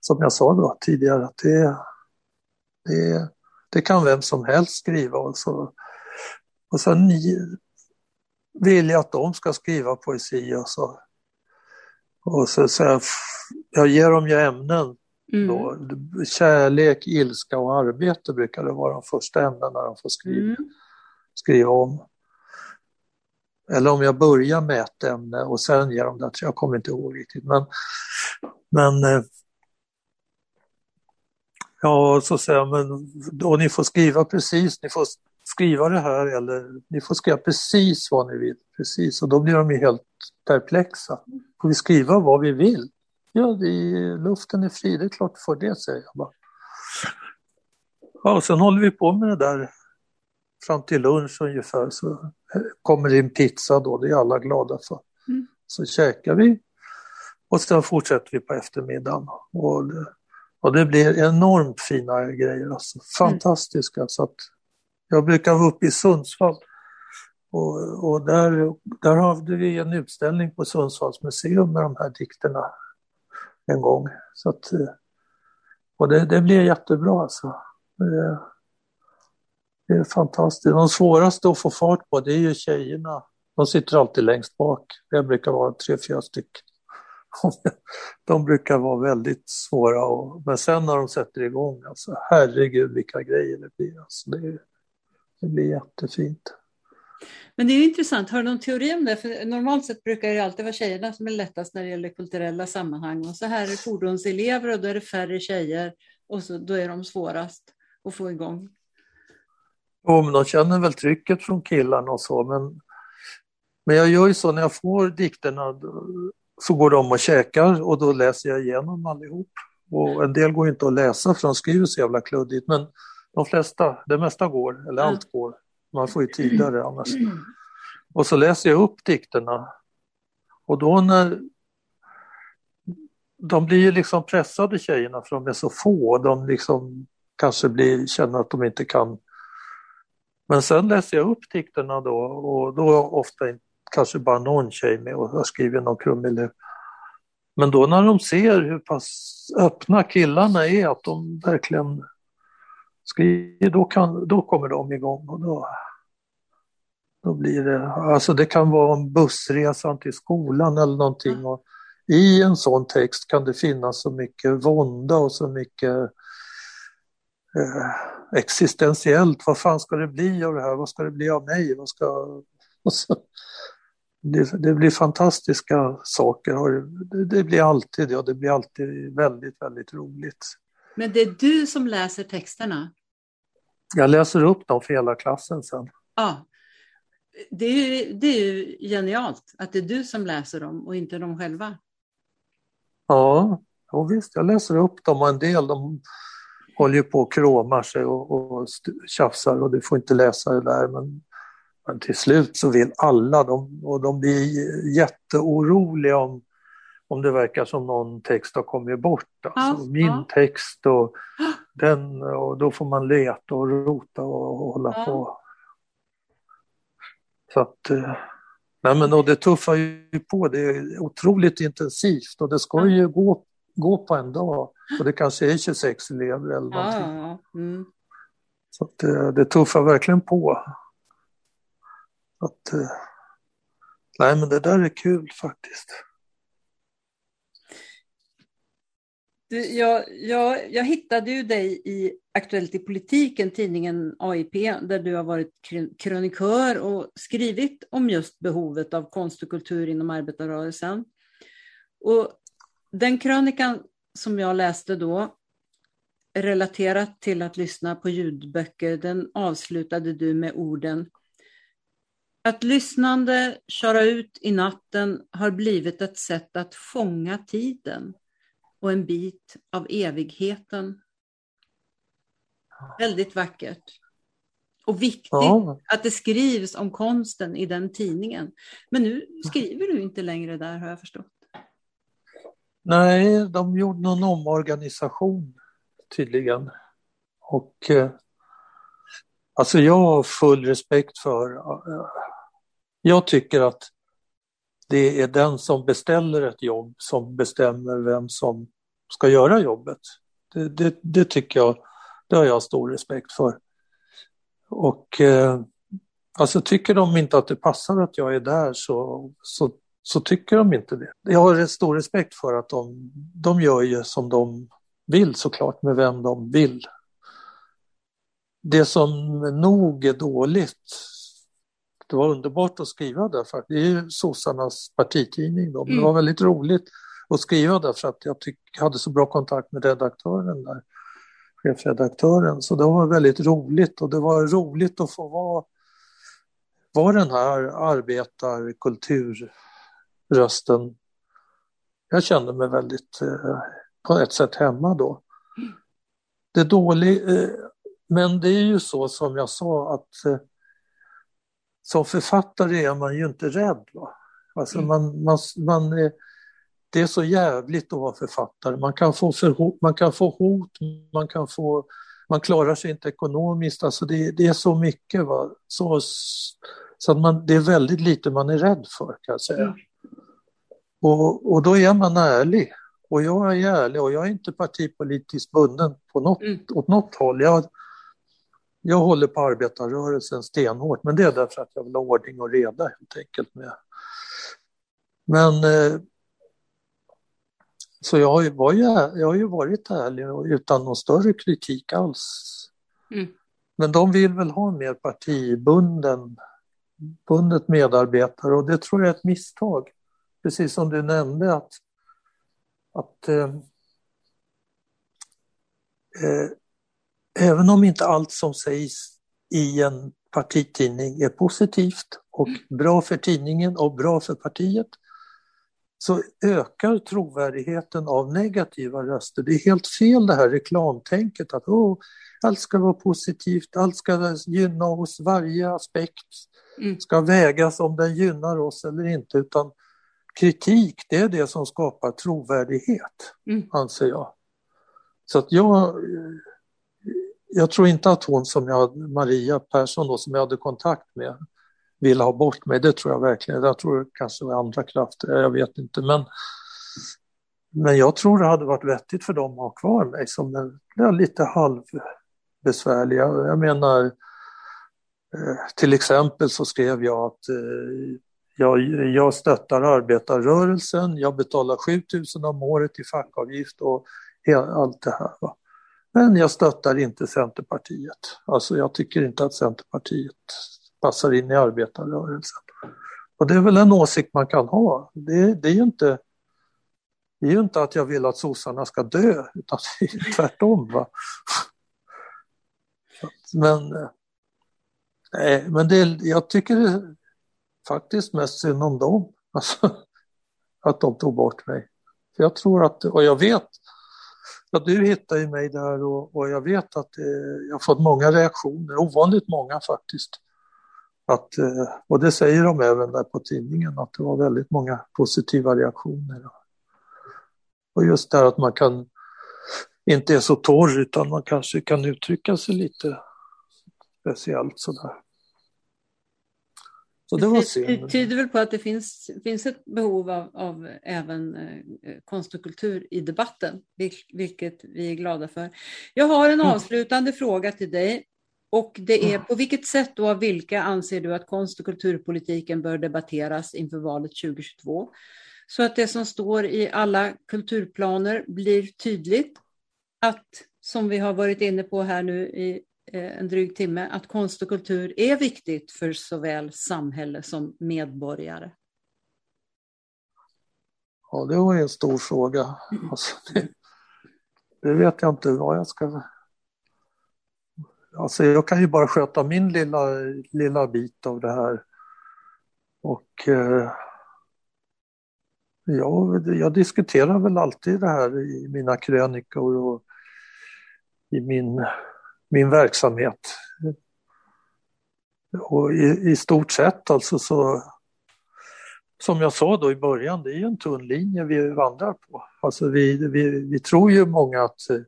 Speaker 2: Som jag sa då tidigare, att det, det, det kan vem som helst skriva och så. Och sen vill jag att de ska skriva poesi och så. Och så, så jag, jag ger dem ju ämnen. Mm. Då. Kärlek, ilska och arbete brukar det vara de första ämnena de får skriva, mm. skriva om. eller om jag börjar med ett ämne och sen ger dem det, jag kommer inte ihåg riktigt. Men, men eh, ja, så säger jag, men då ni får skriva precis, ni får skriva det här eller ni får skriva precis vad ni vill. Precis, och då blir de ju helt perplexa. Får vi skriva vad vi vill? Ja, vi, luften är fri, det är klart för det, säger jag bara. Ja, och sen håller vi på med det där fram till lunch ungefär så kommer det en pizza då, det är alla glada för. Mm. Så käkar vi och sen fortsätter vi på eftermiddagen. Och och det blir enormt fina grejer, alltså. fantastiska. Mm. Så att jag brukar vara uppe i Sundsvall och, och där, där hade vi en utställning på Sundsvalls museum med de här dikterna en gång. Så att, och det, det blev jättebra alltså. Det, det är fantastiskt. De svåraste att få fart på det är ju tjejerna. De sitter alltid längst bak. Det brukar vara tre, fyra stycken. <laughs> De brukar vara väldigt svåra. Och, men sen när de sätter igång, alltså herregud vilka grejer det blir. Alltså, det, det blir jättefint.
Speaker 1: Men det är intressant, har du någon teori om det? För normalt sett brukar det alltid vara tjejerna som är lättast när det gäller kulturella sammanhang. Och så här är fordonselever och då är det färre tjejer och så, då är de svårast att få igång.
Speaker 2: Jo, men de känner väl trycket från killarna och så, men, men jag gör ju så när jag får dikterna så går de och käkar och då läser jag igenom allihop. Och en del går inte att läsa för de skriver så jävla kluddigt, men de flesta, det mesta går, eller allt går. Man får ju tidigare <clears throat> annars. Och så läser jag upp dikterna. Och då när... De blir ju liksom pressade tjejerna för de är så få. De liksom kanske blir, känner att de inte kan. Men sen läser jag upp dikterna då och då ofta kanske bara någon tjej med och har skrivit någon krumelur. Men då när de ser hur pass öppna killarna är, att de verkligen skriver, då, kan, då kommer de igång och då, då blir det, alltså det kan vara en bussresan till skolan eller någonting. Och I en sån text kan det finnas så mycket vånda och så mycket eh, existentiellt. Vad fan ska det bli av det här? Vad ska det bli av mig? Vad ska... <laughs> Så, det, det, blir fantastiska saker. Det, det blir alltid, ja, det blir alltid väldigt, väldigt roligt.
Speaker 1: Men det är du som läser texterna?
Speaker 2: Jag läser upp dem för hela klassen sen.
Speaker 1: Ja, det är, det är ju genialt att det är du som läser dem och inte de själva.
Speaker 2: Ja, ja visst, jag läser upp dem och en del de håller ju på och kråmar sig och, och tjafsar och du får inte läsa det där. Men, men till slut så vill alla, de, och de blir jätteoroliga om, om det verkar som någon text har kommit bort. Alltså, ja, min ja. text och <gasps> den, och då får man leta och rota och, och hålla ja. på. Så att, eh, nej men och det tuffar ju på, det är otroligt intensivt och det ska ju gå, gå på en dag. Och det kanske är 26 elever eller någonting. Mm. Så att eh, det tuffar verkligen på. Att, eh, nej men det där är kul faktiskt.
Speaker 1: Du, jag, jag, jag hittade ju dig i Aktuellt i politiken, tidningen AIP, där du har varit krönikör och skrivit om just behovet av konst och kultur inom arbetarrörelsen. Och den krönikan som jag läste då, relaterat till att lyssna på ljudböcker, den avslutade du med orden att lyssnande köra ut i natten har blivit ett sätt att fånga tiden och en bit av evigheten. Väldigt vackert. Och viktigt ja. att det skrivs om konsten i den tidningen. Men nu skriver du inte längre där har jag förstått.
Speaker 2: Nej, de gjorde någon omorganisation tydligen. Och eh, alltså jag har full respekt för, eh, jag tycker att det är den som beställer ett jobb som bestämmer vem som ska göra jobbet. Det, det, det tycker jag, det har jag stor respekt för. Och eh, alltså tycker de inte att det passar att jag är där så, så, så tycker de inte det. Jag har stor respekt för att de, de gör ju som de vill såklart med vem de vill. Det som nog är dåligt det var underbart att skriva där. För det är ju sossarnas partitidning då. Men
Speaker 1: Mm.
Speaker 2: det var väldigt roligt att skriva där för att jag tyck, hade så bra kontakt med redaktören där. Chefredaktören. Så det var väldigt roligt och det var roligt att få vara, vara den här arbetarkulturrösten. Jag kände mig väldigt eh, på ett sätt hemma då. Det är dåligt, eh, men det är ju så som jag sa att eh, som författare är man ju inte rädd. Va? Alltså
Speaker 1: Mm.
Speaker 2: man, man, man, är- det är så jävligt att vara författare. Man kan få, förho- man kan få hot, man kan få man klarar sig inte ekonomiskt, alltså det, det är så mycket. Va? Så, så att man, det är väldigt lite man är rädd för kan jag säga.
Speaker 1: Mm.
Speaker 2: Och, och då är man ärlig. Och jag är ärlig och jag är inte partipolitiskt bunden på något,
Speaker 1: Mm.
Speaker 2: åt något håll. Jag, jag håller på arbetarrörelsen stenhårt, men det är därför att jag vill ha ordning och reda helt enkelt. Med. Men eh, så jag har, ju, var ju, jag har ju varit ärlig utan någon större kritik alls.
Speaker 1: Mm.
Speaker 2: Men de vill väl ha mer partibunden bundet medarbetare och det tror jag är ett misstag. Precis som du nämnde att, att eh, eh, även om inte allt som sägs i en partitidning är positivt och bra för tidningen och bra för partiet så ökar trovärdigheten av negativa röster. Det är helt fel det här reklamtänket att oh, allt ska vara positivt, allt ska gynna oss, varje aspekt
Speaker 1: Mm.
Speaker 2: ska vägas om den gynnar oss eller inte utan kritik det är det som skapar trovärdighet
Speaker 1: Mm.
Speaker 2: anser jag. Så att jag, jag tror inte att hon som jag, Maria Persson då, som jag hade kontakt med ville ha bort mig, det tror jag verkligen. Jag tror det kanske var andra krafter, jag vet inte. Men, men jag tror det hade varit vettigt för dem att ha kvar mig som en ja, lite halvbesvärliga. Jag, menar, eh, till exempel så skrev jag att eh, jag, jag stöttar arbetarrörelsen, jag betalar 7000 om året i fackavgift och allt det här. Va? Men jag stöttar inte Centerpartiet. Alltså jag tycker inte att Centerpartiet passar in i arbetarrörelsen. Och det är väl en åsikt man kan ha. Det, det är ju inte det är inte att jag vill att sossarna ska dö, utan det är <laughs> tvärtom. Va? Men, nej, men det, jag tycker det, faktiskt mest synd om dem. <laughs> Alltså, att de tog bort mig. För jag tror att, och jag vet, Ja, du hittade ju mig där och, och jag vet att eh, jag har fått många reaktioner, ovanligt många faktiskt. Att, eh, och det säger de även där på tidningen, att det var väldigt många positiva reaktioner. Och just det här att man kan inte är så torr utan man kanske kan uttrycka sig lite speciellt sådär. Så det var
Speaker 1: Det tyder väl på att det finns, finns ett behov av, av även eh, konst och kultur i debatten, vil- vilket vi är glada för. Jag har en
Speaker 2: Mm.
Speaker 1: avslutande fråga till dig. Och det är på vilket sätt och av vilka anser du att konst och kulturpolitiken bör debatteras inför valet 2022? Så att det som står i alla kulturplaner blir tydligt att, som vi har varit inne på här nu i en dryg timme, att konst och kultur är viktigt för såväl samhälle som medborgare.
Speaker 2: Ja, det var ju en stor fråga. Alltså, det, det vet jag inte vad jag ska... Alltså, jag kan ju bara sköta min lilla, lilla bit av det här. Och eh, jag, jag diskuterar väl alltid det här i mina krönikor och i min, min verksamhet. Och i, i stort sett alltså så som jag sa då i början, det är ju en tunn linje vi vandrar på. Alltså vi, vi, vi tror ju många att, eh,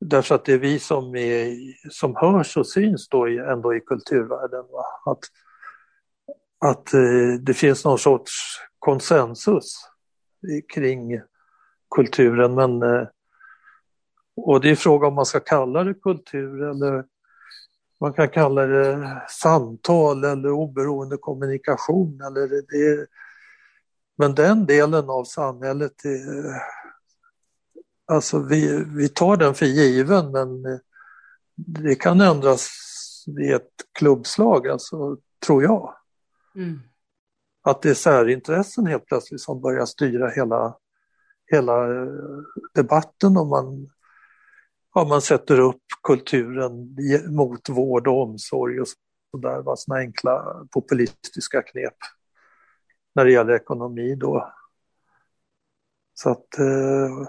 Speaker 2: därför att det är vi som, är, som hörs och syns då i, ändå i kulturvärlden, va? att, att eh, det finns någon sorts konsensus kring kulturen. Men, eh, och det är fråga om man ska kalla det kultur eller man kan kalla det samtal eller oberoende kommunikation. Eller det, men den delen av samhället, är, alltså vi, vi tar den för given men det kan ändras vid ett klubbslag. Alltså tror jag. Mm. Att det är särintressen helt plötsligt som börjar styra hela, hela eh, debatten om man, ja, man sätter upp kulturen mot vård och omsorg och sådär, sådana enkla populistiska knep när det gäller ekonomi då. Så att eh,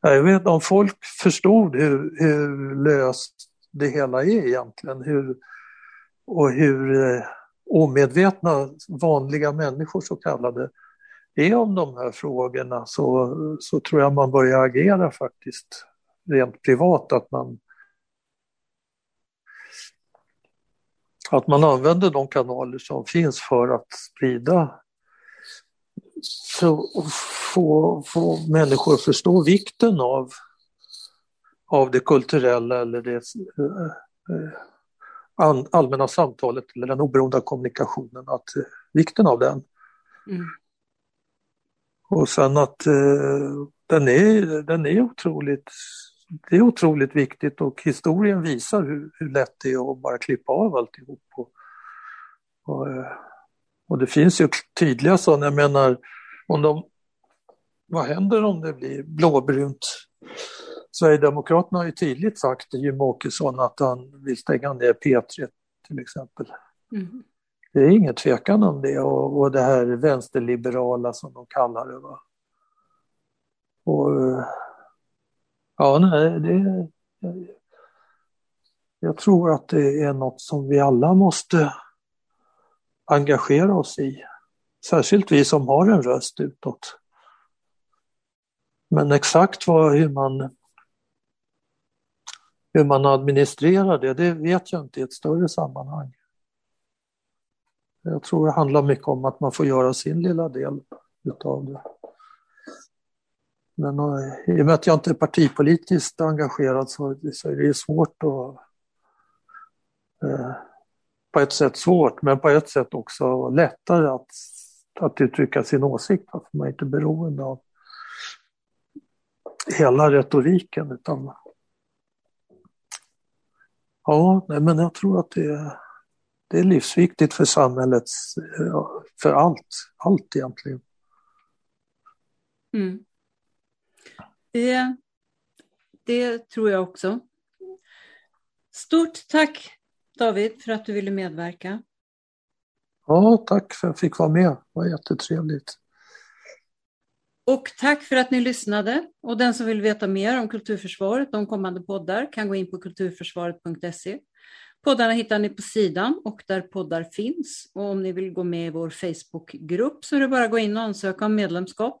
Speaker 2: jag vet inte om folk förstod hur, hur löst det hela är egentligen. Hur, och hur eh, omedvetna vanliga människor så kallade är om de här frågorna så, så tror jag man börjar agera faktiskt rent privat. Att man, att man använder de kanaler som finns för att sprida så få, få människor att förstå vikten av, av det kulturella eller det äh, allmänna samtalet eller den oberoende kommunikationen, att, äh, vikten av den. Mm. Och sen att äh, den, är, den är otroligt det är otroligt viktigt och historien visar hur, hur lätt det är att bara klippa av alltihop. Och, och, och det finns ju tydliga sådana, jag menar, om de, vad händer om det blir blåbrunt? Sverigedemokraterna har ju tydligt sagt till Jimmie Åkesson att han vill stänga ner P3 till exempel. Mm. Det är ingen tvekan om det och, och det här vänsterliberala som de kallar det. Va? Och, ja, nej, det, jag, tror att det är något som vi alla måste engagera oss i. Särskilt vi som har en röst utåt. Men exakt vad, hur, man, hur man administrerar det, det vet jag inte i ett större sammanhang. Jag tror det handlar mycket om att man får göra sin lilla del utav det. Men och, i och med att jag inte är partipolitiskt engagerad så, så är det svårt att eh, på ett sätt svårt, men på ett sätt också lättare att att uttrycka sin åsikt. för man är inte beroende av hela retoriken. Utan... Ja, nej, men jag tror att det är, det är livsviktigt för samhället, för allt, allt egentligen.
Speaker 1: Mm. Det, det tror jag också. Stort tack David för att du ville medverka.
Speaker 2: Ja, tack för att jag fick vara med. Det var jättetrevligt.
Speaker 1: Och tack för att ni lyssnade. Och den som vill veta mer om Kulturförsvaret, de kommande poddar, kan gå in på kulturförsvaret.se. Poddarna hittar ni på sidan och där poddar finns. Och om ni vill gå med i vår Facebookgrupp så är det bara att gå in och ansöka om medlemskap.